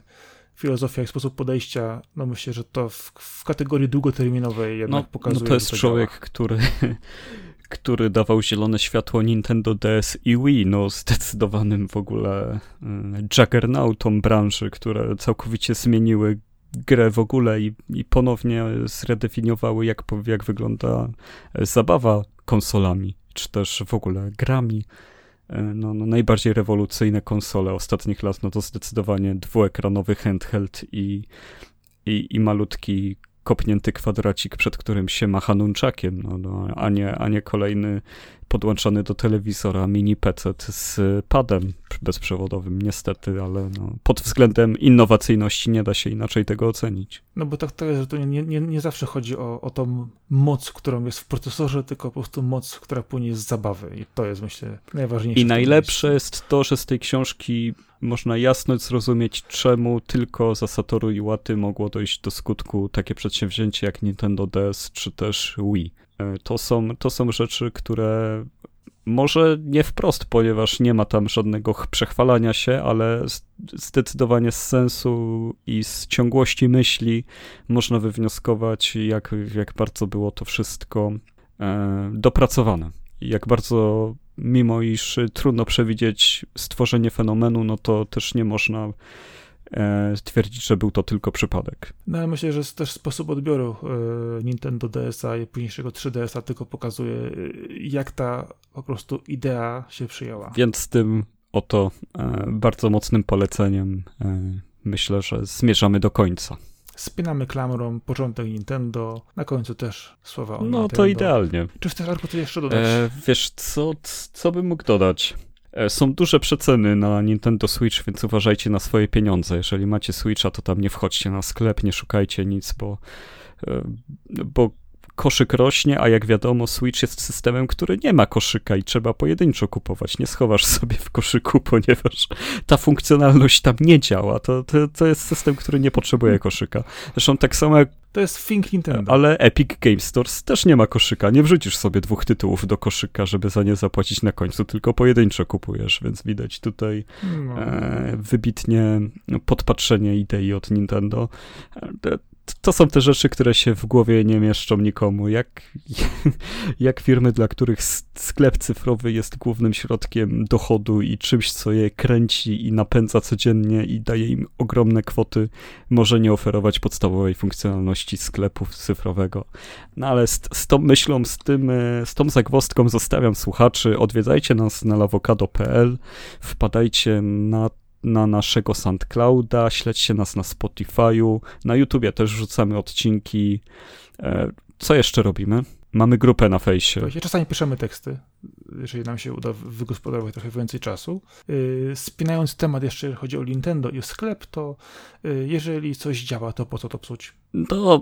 filozofia i sposób podejścia, no myślę, że to w, w kategorii długoterminowej jednak no, pokazuje. No to jest to człowiek, działa. który [laughs] który dawał zielone światło Nintendo DS i Wii, no zdecydowanym w ogóle y, juggernautom branży, które całkowicie zmieniły grę w ogóle i, i ponownie zredefiniowały, jak, jak wygląda zabawa konsolami, czy też w ogóle grami. E, no, no, najbardziej rewolucyjne konsole ostatnich lat, no to zdecydowanie dwuekranowy handheld i, i, i malutki kopnięty kwadracik, przed którym się macha nunczakiem, no, no, a, nie, a nie kolejny podłączony do telewizora mini PC z padem bezprzewodowym, niestety, ale no, pod względem innowacyjności nie da się inaczej tego ocenić. No bo tak to jest, że to nie, nie, nie zawsze chodzi o, o tą moc, którą jest w procesorze, tylko po prostu moc, która płynie z zabawy i to jest myślę najważniejsze. I najlepsze jest to, że z tej książki można jasno zrozumieć, czemu tylko za Satoru Iwaty mogło dojść do skutku takie przedsięwzięcie jak Nintendo DS czy też Wii E, to są, to są rzeczy, które może nie wprost, ponieważ nie ma tam żadnego przechwalania się, ale zdecydowanie z sensu i z ciągłości myśli można wywnioskować, jak, jak bardzo było to wszystko e, dopracowane. Jak bardzo, mimo iż trudno przewidzieć stworzenie fenomenu, no to też nie można e, twierdzić, że był to tylko przypadek. No ale myślę, że też sposób odbioru e, Nintendo DS-a i późniejszego 3DS-a tylko pokazuje, e, jak ta po prostu idea się przyjęła. Więc z tym oto bardzo mocnym poleceniem myślę, że zmierzamy do końca. Spinamy klamrą początek Nintendo, na końcu też słowa o No Nintendo. to idealnie. Czy chcesz, Arku, coś jeszcze dodać? E, wiesz, co, co bym mógł dodać? E, są duże przeceny na Nintendo Switch, więc uważajcie na swoje pieniądze. Jeżeli macie Switcha, to tam nie wchodźcie na sklep, nie szukajcie nic, bo, e, bo koszyk rośnie, a jak wiadomo, Switch jest systemem, który nie ma koszyka i trzeba pojedynczo kupować. Nie schowasz sobie w koszyku, [laughs] ponieważ ta funkcjonalność tam nie działa. To, to, to jest system, który nie potrzebuje koszyka. Zresztą tak samo jak to jest Think Nintendo. Ale Epic Game Stores też nie ma koszyka. Nie wrzucisz sobie dwóch tytułów do koszyka, żeby za nie zapłacić na końcu, tylko pojedynczo kupujesz, więc widać tutaj no. e, wybitnie podpatrzenie idei od Nintendo. To są te rzeczy, które się w głowie nie mieszczą nikomu. Jak, [laughs] jak firmy, dla których sklep cyfrowy jest głównym środkiem dochodu i czymś, co je kręci i napędza codziennie i daje im ogromne kwoty, może nie oferować podstawowej funkcjonalności sklepu cyfrowego. No ale z, z tą myślą, z, tym, e, z tą zagwostką zostawiam słuchaczy. Odwiedzajcie nas na lawokado.pl, wpadajcie na na naszego SoundClouda, śledźcie nas na Spotify'u, na YouTubie też wrzucamy odcinki. E, co jeszcze robimy? Mamy grupę na fejsie. Czasami piszemy teksty, jeżeli nam się uda wygospodarować trochę więcej czasu. Y, spinając temat jeszcze, jeżeli chodzi o Nintendo i sklep, to y, jeżeli coś działa, to po co to psuć? No,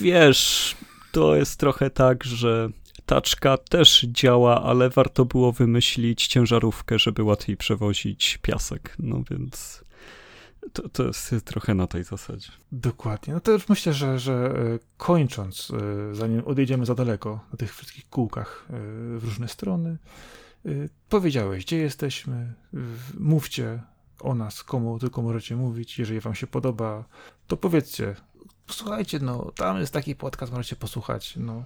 wiesz, to jest trochę tak, że taczka też działa, ale warto było wymyślić ciężarówkę, żeby łatwiej przewozić piasek. No więc to, to jest trochę na tej zasadzie. Dokładnie. No to już myślę, że, że e, kończąc, e, zanim odejdziemy za daleko na tych wszystkich kółkach e, w różne strony, powiedziałeś, gdzie jesteśmy, mówcie o nas, komu tylko możecie mówić. Jeżeli wam się podoba, to powiedzcie, słuchajcie, no tam jest taki podcast, możecie posłuchać, no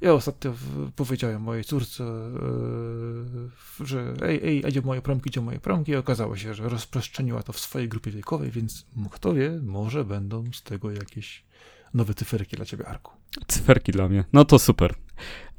ja ostatnio powiedziałem mojej córce, yy, że ej, ej, idzie moje promki, idzie moje promki i okazało się, że rozprzestrzeniła to w swojej grupie wiekowej, więc kto wie, może będą z tego jakieś nowe cyferki dla ciebie, Arku. Cyferki dla mnie. No to super.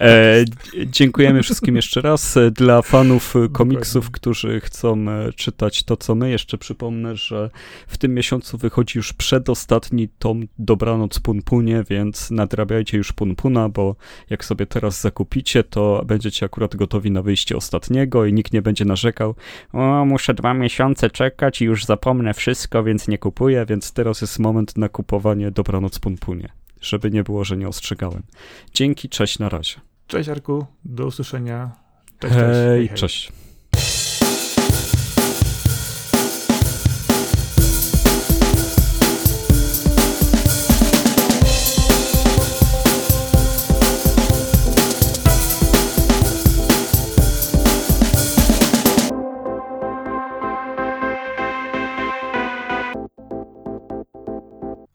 E, dziękujemy wszystkim jeszcze raz. Dla fanów komiksów, którzy chcą e, czytać to, co my, jeszcze przypomnę, że w tym miesiącu wychodzi już przedostatni tom Dobranoc Punpunie, więc nadrabiajcie już Punpuna, bo jak sobie teraz zakupicie, to będziecie akurat gotowi na wyjście ostatniego i nikt nie będzie narzekał. O, muszę dwa miesiące czekać i już zapomnę wszystko, więc nie kupuję, więc teraz jest moment na kupowanie Dobranoc Punpunie żeby nie było, że nie ostrzegałem. Dzięki, cześć, na razie. Cześć Arku, do usłyszenia. Cześć, Hej, cześć. Hej, hej. cześć.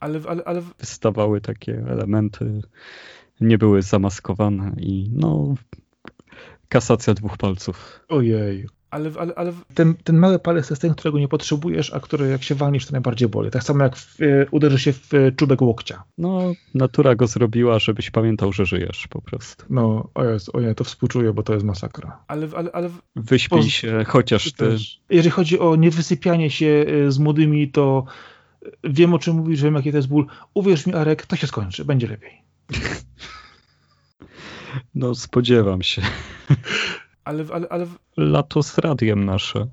Ale, ale, ale Wystawały takie elementy, nie były zamaskowane i no, kasacja dwóch palców. ojej. Ale, ale, ale ten, ten mały palec jest ten, którego nie potrzebujesz, a który jak się walniesz, to najbardziej boli. Tak samo jak w, e, uderzy się w e, czubek łokcia. No, natura go zrobiła, żebyś pamiętał, że żyjesz po prostu. No, o jest, ojej, to współczuję, bo to jest masakra. Ale, ale, ale Wyśpij Poz- się, chociaż ty. Jeżeli chodzi o niewysypianie się e, z młodymi, to wiem o czym mówisz, wiem jaki to jest ból. Uwierz mi, Arek, to się skończy, będzie lepiej. [laughs] No, spodziewam się. [laughs] Ale, ale, ale Lato z radiem nasze.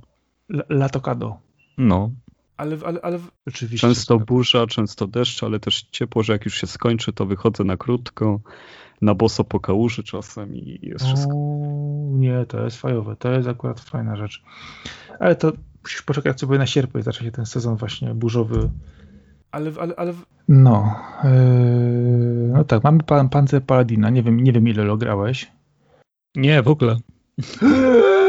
la- latokado. No, Ale, ale, ale rzeczywiście. często burza, często deszcz, ale też ciepło, że jak już się skończy, to wychodzę na krótko, na boso po kałuży czasem i jest wszystko. O, nie, to jest fajowe. To jest akurat fajna rzecz. Ale to musisz poczekać sobie na sierpień, zacznie się ten sezon właśnie burzowy. Ale, ale, ale... No, yy, no tak, mamy pan, Panzer Paladina. Nie wiem, nie wiem ile lo grałeś. Nie, w ogóle. [laughs]